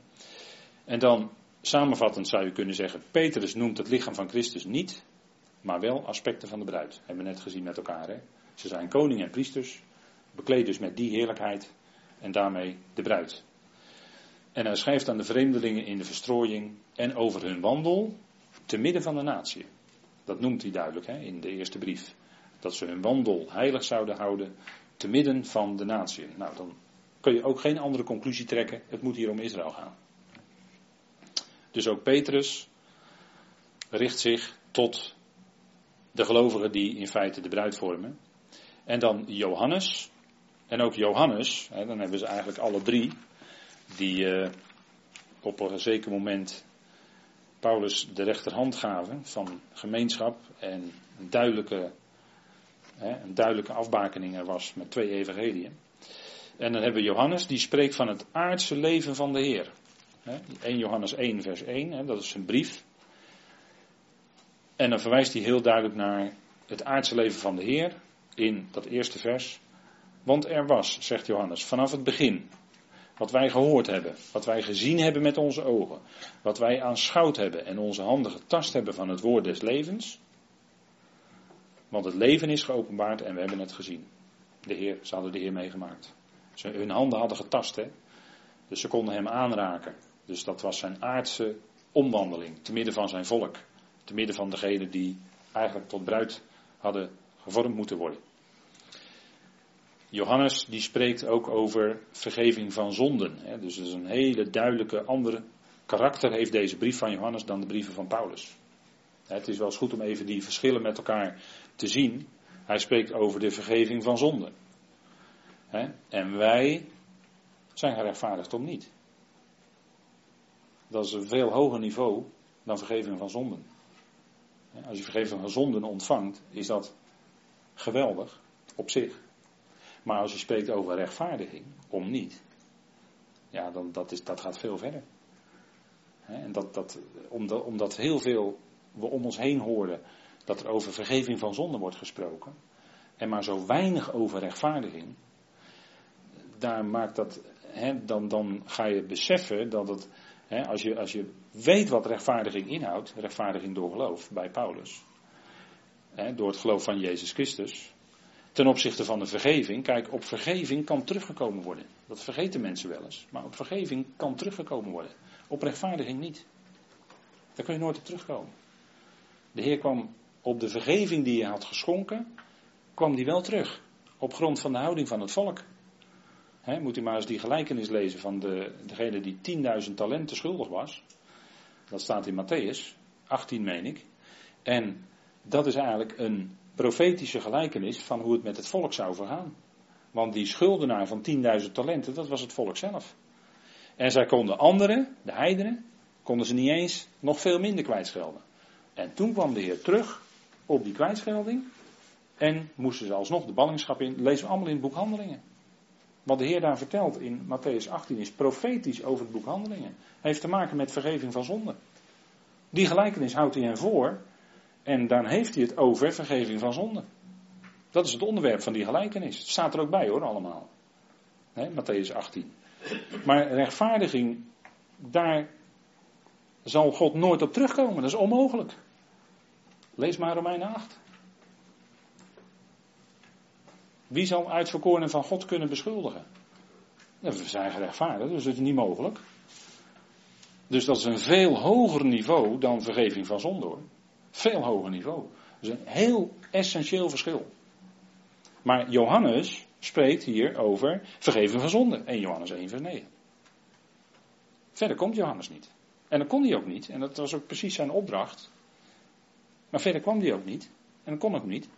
En dan samenvattend zou je kunnen zeggen: Petrus noemt het lichaam van Christus niet maar wel aspecten van de bruid. Hebben we net gezien met elkaar. Hè? Ze zijn koning en priesters, bekleed dus met die heerlijkheid en daarmee de bruid. En hij schrijft aan de vreemdelingen in de verstrooiing en over hun wandel te midden van de natie. Dat noemt hij duidelijk hè, in de eerste brief. Dat ze hun wandel heilig zouden houden te midden van de natie. Nou, dan kun je ook geen andere conclusie trekken. Het moet hier om Israël gaan. Dus ook Petrus richt zich tot de gelovigen die in feite de bruid vormen. En dan Johannes. En ook Johannes, hè, dan hebben ze eigenlijk alle drie, die uh, op een zeker moment Paulus de rechterhand gaven van gemeenschap en een duidelijke, hè, een duidelijke afbakening er was met twee evangeliën. En dan hebben we Johannes, die spreekt van het aardse leven van de Heer. 1 Johannes 1, vers 1, dat is zijn brief. En dan verwijst hij heel duidelijk naar het aardse leven van de Heer in dat eerste vers. Want er was, zegt Johannes, vanaf het begin, wat wij gehoord hebben, wat wij gezien hebben met onze ogen, wat wij aanschouwd hebben en onze handen getast hebben van het woord des levens. Want het leven is geopenbaard en we hebben het gezien. De Heer, ze hadden de Heer meegemaakt. Ze, hun handen hadden getast, hè? dus ze konden hem aanraken. Dus dat was zijn aardse omwandeling, te midden van zijn volk, te midden van degenen die eigenlijk tot bruid hadden gevormd moeten worden. Johannes die spreekt ook over vergeving van zonden. Hè? Dus dat is een hele duidelijke andere karakter heeft deze brief van Johannes dan de brieven van Paulus. Het is wel eens goed om even die verschillen met elkaar te zien. Hij spreekt over de vergeving van zonden. En wij zijn gerechtvaardigd om niet. Dat is een veel hoger niveau dan vergeving van zonden. Als je vergeving van zonden ontvangt, is dat geweldig op zich. Maar als je spreekt over rechtvaardiging, om niet, ja, dan dat, is, dat gaat veel verder. En dat, dat, omdat, omdat heel veel we om ons heen horen dat er over vergeving van zonden wordt gesproken, en maar zo weinig over rechtvaardiging, daar maakt dat, dan, dan ga je beseffen dat het, als, je, als je weet wat rechtvaardiging inhoudt, rechtvaardiging door geloof bij Paulus, door het geloof van Jezus Christus, ten opzichte van de vergeving. Kijk, op vergeving kan teruggekomen worden. Dat vergeten mensen wel eens. Maar op vergeving kan teruggekomen worden. Op rechtvaardiging niet. Daar kun je nooit op terugkomen. De Heer kwam op de vergeving die hij had geschonken, kwam die wel terug. Op grond van de houding van het volk. Moet u maar eens die gelijkenis lezen van de, degene die 10.000 talenten schuldig was. Dat staat in Matthäus 18, meen ik. En dat is eigenlijk een profetische gelijkenis van hoe het met het volk zou vergaan. Want die schuldenaar van 10.000 talenten, dat was het volk zelf. En zij konden anderen, de heidenen, konden ze niet eens nog veel minder kwijtschelden. En toen kwam de Heer terug op die kwijtschelding. En moesten ze alsnog de ballingschap in. Lezen we allemaal in het boek Handelingen. Wat de Heer daar vertelt in Matthäus 18 is profetisch over het boek Handelingen. Heeft te maken met vergeving van zonde. Die gelijkenis houdt hij hen voor en dan heeft hij het over vergeving van zonde. Dat is het onderwerp van die gelijkenis. Het staat er ook bij hoor, allemaal. Matthäus 18. Maar rechtvaardiging, daar zal God nooit op terugkomen. Dat is onmogelijk. Lees maar Romeinen 8. Wie zal uitverkorenen van God kunnen beschuldigen? We zijn gerechtvaardigd, dus dat is niet mogelijk. Dus dat is een veel hoger niveau dan vergeving van zonde hoor. Veel hoger niveau. Dat is een heel essentieel verschil. Maar Johannes spreekt hier over vergeven van zonde. 1 Johannes 1 vers 9. Verder komt Johannes niet. En dat kon hij ook niet. En dat was ook precies zijn opdracht. Maar verder kwam hij ook niet. En dat kon ook niet.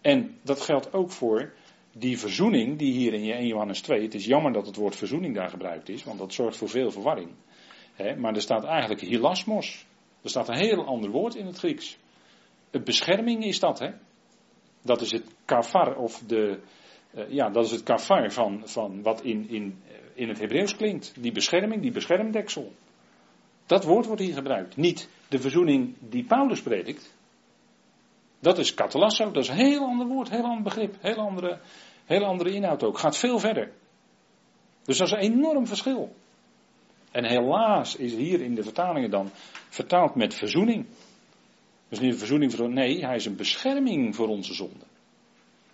En dat geldt ook voor die verzoening die hier in 1 Johannes 2. Het is jammer dat het woord verzoening daar gebruikt is. Want dat zorgt voor veel verwarring. maar er staat eigenlijk hilasmos. Er staat een heel ander woord in het Grieks. Het bescherming is dat, hè? Dat is het kafar, of de. Uh, ja, dat is het kafar van, van wat in, in, eh, in het Hebreeuws klinkt. Die bescherming, die beschermdeksel. Dat woord wordt hier gebruikt. Niet de verzoening die Paulus predikt. Dat is katalasso, dat is een heel ander woord, heel ander begrip, heel andere, heel andere inhoud ook. Gaat veel verder. Dus dat is een enorm verschil. En helaas is hier in de vertalingen dan vertaald met verzoening. Dus niet een verzoening voor nee, hij is een bescherming voor onze zonde.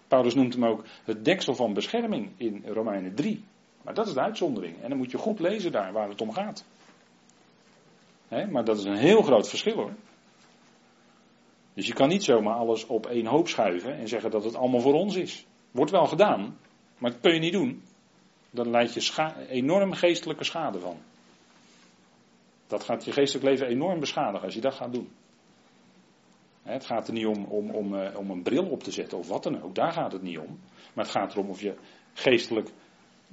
Paulus noemt hem ook het deksel van bescherming in Romeinen 3. Maar dat is de uitzondering. En dan moet je goed lezen daar waar het om gaat. maar dat is een heel groot verschil hoor. Dus je kan niet zomaar alles op één hoop schuiven en zeggen dat het allemaal voor ons is. Wordt wel gedaan, Maar dat kun je niet doen. Dan leid je enorm geestelijke schade van. Dat gaat je geestelijk leven enorm beschadigen als je dat gaat doen. Het gaat er niet om, om, om, eh, om een bril op te zetten of wat dan ook. Daar gaat het niet om. Maar het gaat erom of je geestelijk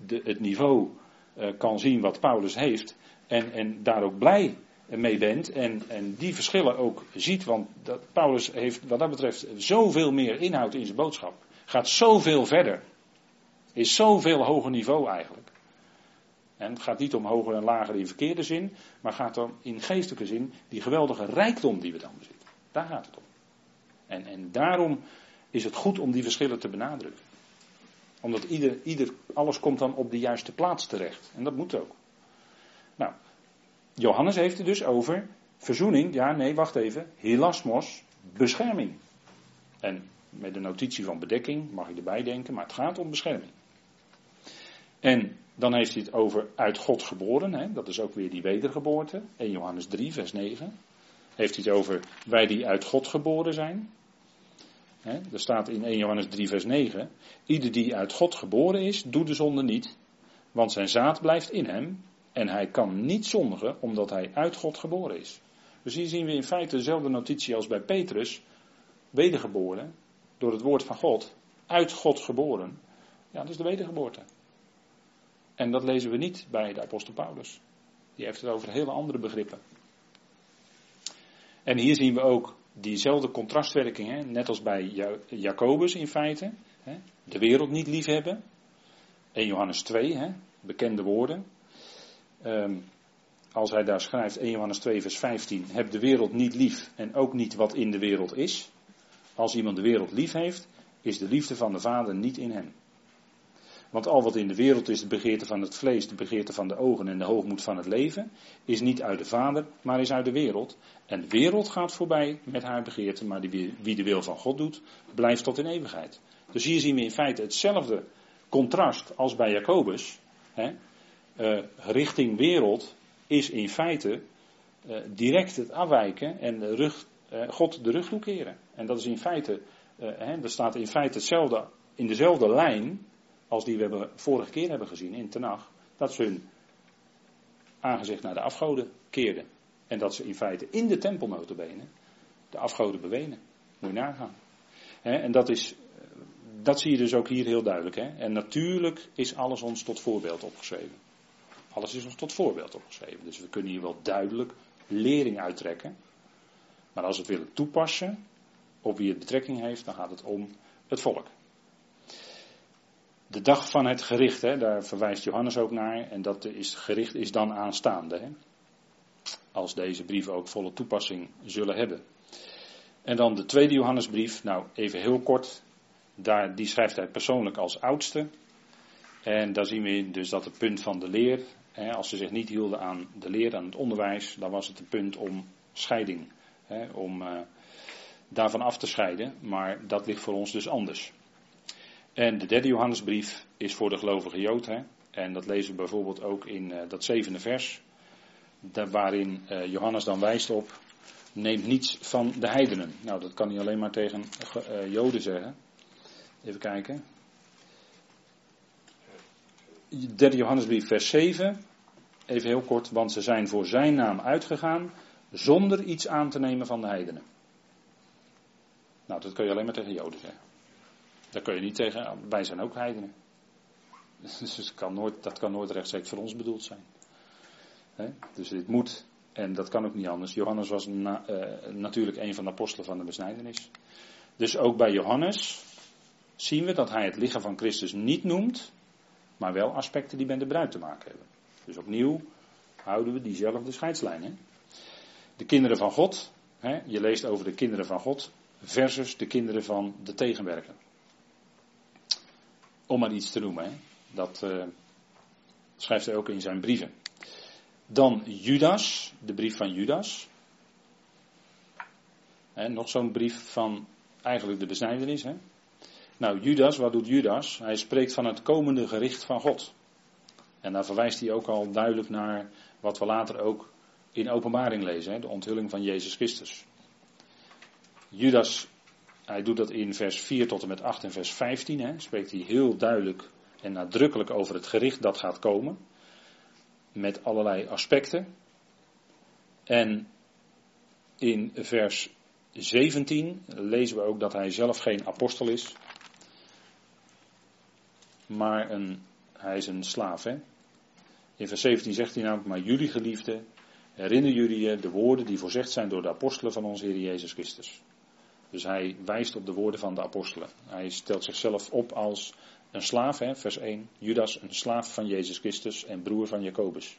de, het niveau uh, kan zien wat Paulus heeft. En, en daar ook blij mee bent. En, en die verschillen ook ziet. Want dat, Paulus heeft wat dat betreft zoveel meer inhoud in zijn boodschap. Gaat zoveel verder. Is zoveel hoger niveau eigenlijk. En het gaat niet om hoger en lager in verkeerde zin. Maar gaat dan in geestelijke zin die geweldige rijkdom die we dan bezitten. Daar gaat het om. En, en daarom is het goed om die verschillen te benadrukken. Omdat ieder, ieder, alles komt dan op de juiste plaats terecht. En dat moet ook. Nou, Johannes heeft het dus over verzoening. Ja, nee, wacht even. Hilasmos, bescherming. En met de notitie van bedekking mag ik erbij denken, maar het gaat om bescherming. En dan heeft hij het over uit God geboren. Hè? Dat is ook weer die wedergeboorte. 1 Johannes 3, vers 9. Heeft hij het over wij die uit God geboren zijn. Er staat in 1 Johannes 3, vers 9. Ieder die uit God geboren is, doet de zonde niet. Want zijn zaad blijft in hem. En hij kan niet zondigen omdat hij uit God geboren is. Dus hier zien we in feite dezelfde notitie als bij Petrus. Wedergeboren door het woord van God. Uit God geboren. Ja, dat is de wedergeboorte. En dat lezen we niet bij de apostel Paulus. Die heeft het over hele andere begrippen. En hier zien we ook diezelfde contrastwerking, hè? net als bij Jacobus in feite. Hè? De wereld niet liefhebben. 1 Johannes 2, hè? bekende woorden. Um, als hij daar schrijft, 1 Johannes 2, vers 15, heb de wereld niet lief en ook niet wat in de wereld is. Als iemand de wereld lief heeft, is de liefde van de Vader niet in hem. Want al wat in de wereld is, de begeerte van het vlees, de begeerte van de ogen en de hoogmoed van het leven, is niet uit de Vader, maar is uit de wereld. En de wereld gaat voorbij met haar begeerte, maar wie de wil van God doet, blijft tot in eeuwigheid. Dus hier zien we in feite hetzelfde contrast als bij Jacobus. Hè. Uh, richting wereld is in feite uh, direct het afwijken en de rug, uh, God de rug toekeren. En dat is in feite, hè, er staat in feite hetzelfde, in dezelfde lijn als die we hebben, vorige keer hebben gezien in Tenach, dat ze hun aangezicht naar de afgoden keerden. En dat ze in feite in de tempel notabene de afgoden bewenen. Moet je nagaan. en dat, is, dat zie je dus ook hier heel duidelijk. En natuurlijk is alles ons tot voorbeeld opgeschreven. Alles is ons tot voorbeeld opgeschreven. Dus we kunnen hier wel duidelijk lering uittrekken. Maar als we het willen toepassen op wie het betrekking heeft, dan gaat het om het volk. De dag van het gericht, hè, daar verwijst Johannes ook naar. En dat is, gericht is dan aanstaande. Hè, als deze brieven ook volle toepassing zullen hebben. En dan de tweede Johannesbrief. Nou, even heel kort. Daar, die schrijft hij persoonlijk als oudste. En daar zien we dus dat het punt van de leer. Als ze zich niet hielden aan de leer, aan het onderwijs. dan was het een punt om scheiding. Om uh, daarvan af te scheiden. Maar dat ligt voor ons dus anders. En de derde Johannesbrief is voor de gelovige Jood. En dat lezen we bijvoorbeeld ook in uh, dat zevende vers. Waarin uh, Johannes dan wijst op. Neemt niets van de heidenen. Nou, dat kan hij alleen maar tegen Joden zeggen. Even kijken. Derde Johannesbrief, vers 7. Even heel kort, want ze zijn voor zijn naam uitgegaan. zonder iets aan te nemen van de heidenen. Nou, dat kun je alleen maar tegen Joden zeggen. Daar kun je niet tegen, wij zijn ook heidenen. (laughs) Dus dat kan nooit, dat kan nooit rechtstreeks voor ons bedoeld zijn. Dus dit moet, en dat kan ook niet anders. Johannes was uh, natuurlijk een van de apostelen van de besnijdenis. Dus ook bij Johannes zien we dat hij het lichaam van Christus niet noemt, maar wel aspecten die met de bruid te maken hebben. Dus opnieuw houden we diezelfde scheidslijn. Hè? De kinderen van God, hè? je leest over de kinderen van God versus de kinderen van de tegenwerker. Om maar iets te noemen. Hè. Dat uh, schrijft hij ook in zijn brieven. Dan Judas, de brief van Judas. Hè, nog zo'n brief van eigenlijk de besnijdenis. Hè. Nou, Judas, wat doet Judas? Hij spreekt van het komende gericht van God. En daar verwijst hij ook al duidelijk naar wat we later ook in openbaring lezen, de onthulling van Jezus Christus. Judas hij doet dat in vers 4 tot en met 8 en vers 15. Hè, spreekt hij heel duidelijk en nadrukkelijk over het gericht dat gaat komen. Met allerlei aspecten. En in vers 17 lezen we ook dat hij zelf geen apostel is. Maar een, hij is een slaaf. Hè? In vers 17 zegt hij namelijk, maar jullie geliefden, herinner jullie je de woorden die voorzegd zijn door de apostelen van onze Heer Jezus Christus. Dus hij wijst op de woorden van de apostelen. Hij stelt zichzelf op als een slaaf, hè, vers 1. Judas, een slaaf van Jezus Christus en broer van Jacobus.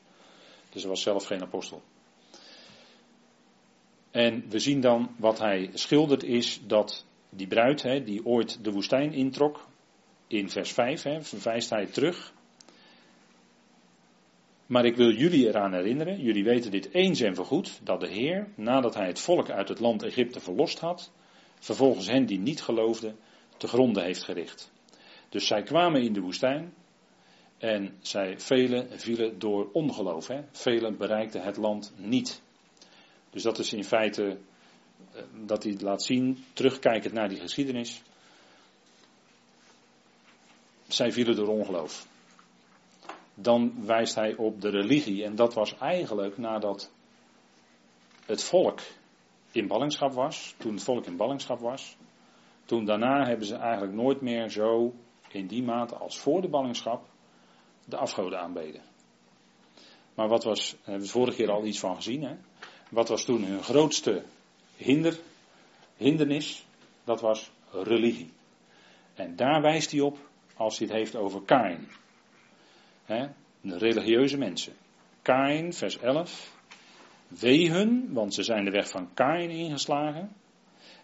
Dus hij was zelf geen apostel. En we zien dan wat hij schildert is dat die bruid, hè, die ooit de woestijn introk, in vers 5, hè, verwijst hij terug. Maar ik wil jullie eraan herinneren, jullie weten dit eens en voorgoed, dat de Heer, nadat hij het volk uit het land Egypte verlost had, vervolgens hen die niet geloofden, te gronden heeft gericht. Dus zij kwamen in de woestijn en zij, velen vielen door ongeloof. Hè. Velen bereikten het land niet. Dus dat is in feite eh, dat hij laat zien, terugkijkend naar die geschiedenis. Zij vielen door ongeloof. Dan wijst hij op de religie. En dat was eigenlijk nadat het volk in ballingschap was. Toen het volk in ballingschap was. Toen daarna hebben ze eigenlijk nooit meer zo in die mate als voor de ballingschap de afgoden aanbeden. Maar wat was, daar hebben we vorige keer al iets van gezien, hè? Wat was toen hun grootste hinder, hindernis? Dat was religie. En daar wijst hij op als hij het heeft over Kain. de religieuze mensen. Kain, vers 11. Wee hun, want ze zijn de weg van Kain ingeslagen.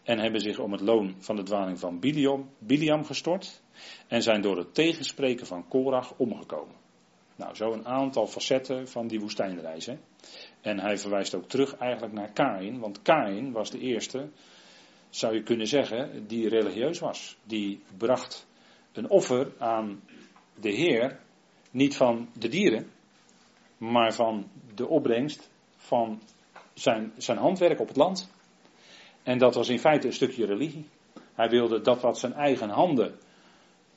En hebben zich om het loon van de dwaling van Biliam, Biliam gestort. En zijn door het tegenspreken van Korach omgekomen. Nou, zo een aantal facetten van die woestijnreis. Hè? En hij verwijst ook terug eigenlijk naar Kain, want Kain was de eerste, zou je kunnen zeggen, die religieus was. Die bracht een offer aan de Heer, niet van de dieren, maar van de opbrengst van zijn, zijn handwerk op het land. En dat was in feite een stukje religie. Hij wilde dat wat zijn eigen handen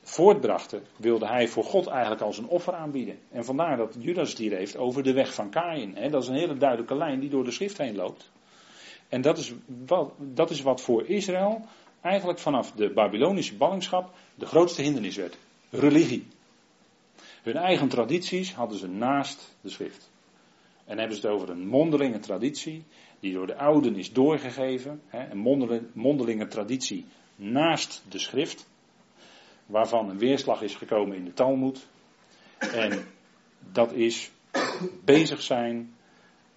voortbrachten, wilde hij voor God eigenlijk als een offer aanbieden. En vandaar dat Judas het hier heeft over de weg van Kain. Dat is een hele duidelijke lijn die door de schrift heen loopt. En dat is, wat, dat is wat voor Israël eigenlijk vanaf de Babylonische ballingschap de grootste hindernis werd. Religie. Hun eigen tradities hadden ze naast de schrift. En hebben ze het over een mondelinge traditie die door de ouden is doorgegeven. Een mondelinge traditie naast de schrift waarvan een weerslag is gekomen in de Talmud. En dat is bezig zijn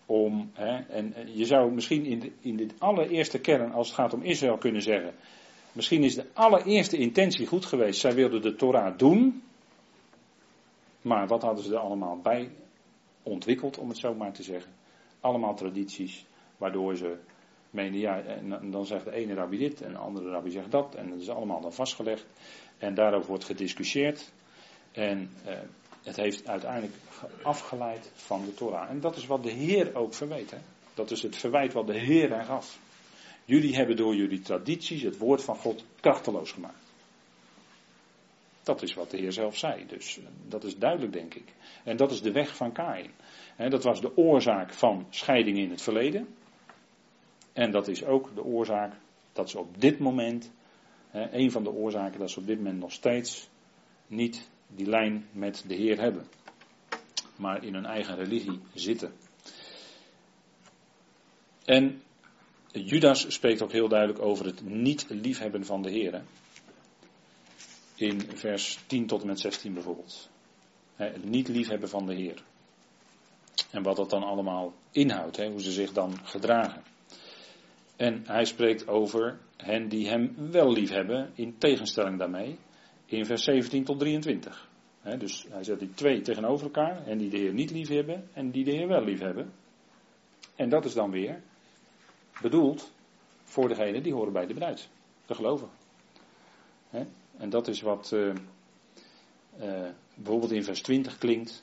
om, hè, en je zou misschien in de, in de allereerste kern, als het gaat om Israël, kunnen zeggen, misschien is de allereerste intentie goed geweest, zij wilden de Torah doen, maar wat hadden ze er allemaal bij ontwikkeld, om het zo maar te zeggen? Allemaal tradities, waardoor ze meenden, ja, en dan zegt de ene rabbi dit en de andere rabbi zegt dat, en dat is allemaal dan vastgelegd. En daarover wordt gediscussieerd. En eh, het heeft uiteindelijk afgeleid van de Torah. En dat is wat de Heer ook verweet. Hè? Dat is het verwijt wat de Heer er gaf. Jullie hebben door jullie tradities het woord van God krachteloos gemaakt. Dat is wat de Heer zelf zei. Dus eh, dat is duidelijk, denk ik. En dat is de weg van Kain. dat was de oorzaak van scheiding in het verleden. En dat is ook de oorzaak dat ze op dit moment een van de oorzaken dat ze op dit moment nog steeds niet die lijn met de Heer hebben, maar in hun eigen religie zitten. En Judas spreekt ook heel duidelijk over het niet liefhebben van de Heer. In vers 10 tot en met 16 bijvoorbeeld. Het niet liefhebben van de Heer. En wat dat dan allemaal inhoudt, hoe ze zich dan gedragen. En hij spreekt over hen die hem wel lief hebben, in tegenstelling daarmee, in vers 17 tot 23. dus hij zet die twee tegenover elkaar, en die de Heer niet lief hebben en die de Heer wel lief hebben. En dat is dan weer bedoeld voor degenen die horen bij de bruid, de gelovigen. En dat is wat uh, uh, bijvoorbeeld in vers 20 klinkt,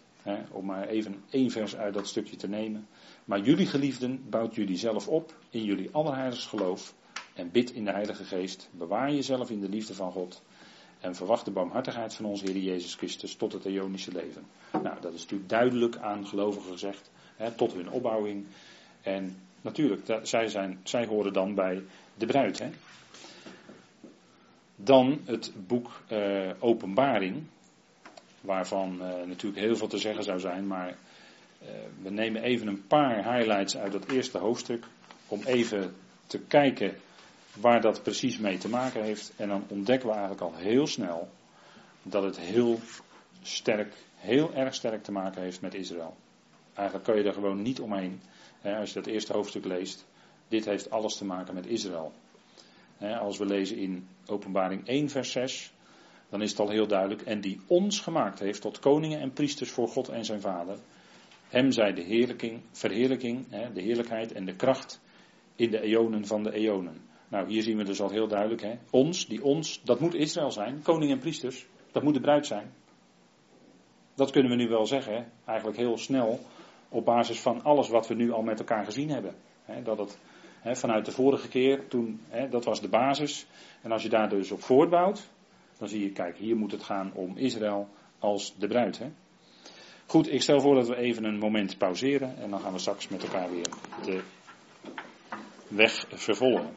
om maar even één vers uit dat stukje te nemen. Maar jullie geliefden, bouwt jullie zelf op in jullie allerheiligst geloof en bid in de Heilige Geest. Bewaar jezelf in de liefde van God. En verwacht de barmhartigheid van onze Heer Jezus Christus tot het eonische leven. Nou, dat is natuurlijk duidelijk aan gelovigen gezegd, tot hun opbouwing. En natuurlijk, zij, zijn, zij horen dan bij de bruid. Hè. Dan het boek uh, Openbaring, waarvan uh, natuurlijk heel veel te zeggen zou zijn, maar uh, we nemen even een paar highlights uit dat eerste hoofdstuk om even te kijken waar dat precies mee te maken heeft. En dan ontdekken we eigenlijk al heel snel dat het heel sterk, heel erg sterk te maken heeft met Israël. Eigenlijk kan je er gewoon niet omheen als je dat eerste hoofdstuk leest. Dit heeft alles te maken met Israël. Als we lezen in Openbaring 1, vers 6, dan is het al heel duidelijk. En die ons gemaakt heeft tot koningen en priesters voor God en zijn Vader. Hem zij de heerlijking, verheerlijking, de heerlijkheid en de kracht in de eonen van de eonen. Nou, hier zien we dus al heel duidelijk, ons, die ons, dat moet Israël zijn, koning en priesters, dat moet de bruid zijn. Dat kunnen we nu wel zeggen, eigenlijk heel snel, op basis van alles wat we nu al met elkaar gezien hebben. Dat het vanuit de vorige keer, toen, dat was de basis. En als je daar dus op voortbouwt, dan zie je, kijk, hier moet het gaan om Israël als de bruid. Goed, ik stel voor dat we even een moment pauzeren en dan gaan we straks met elkaar weer de weg vervolgen.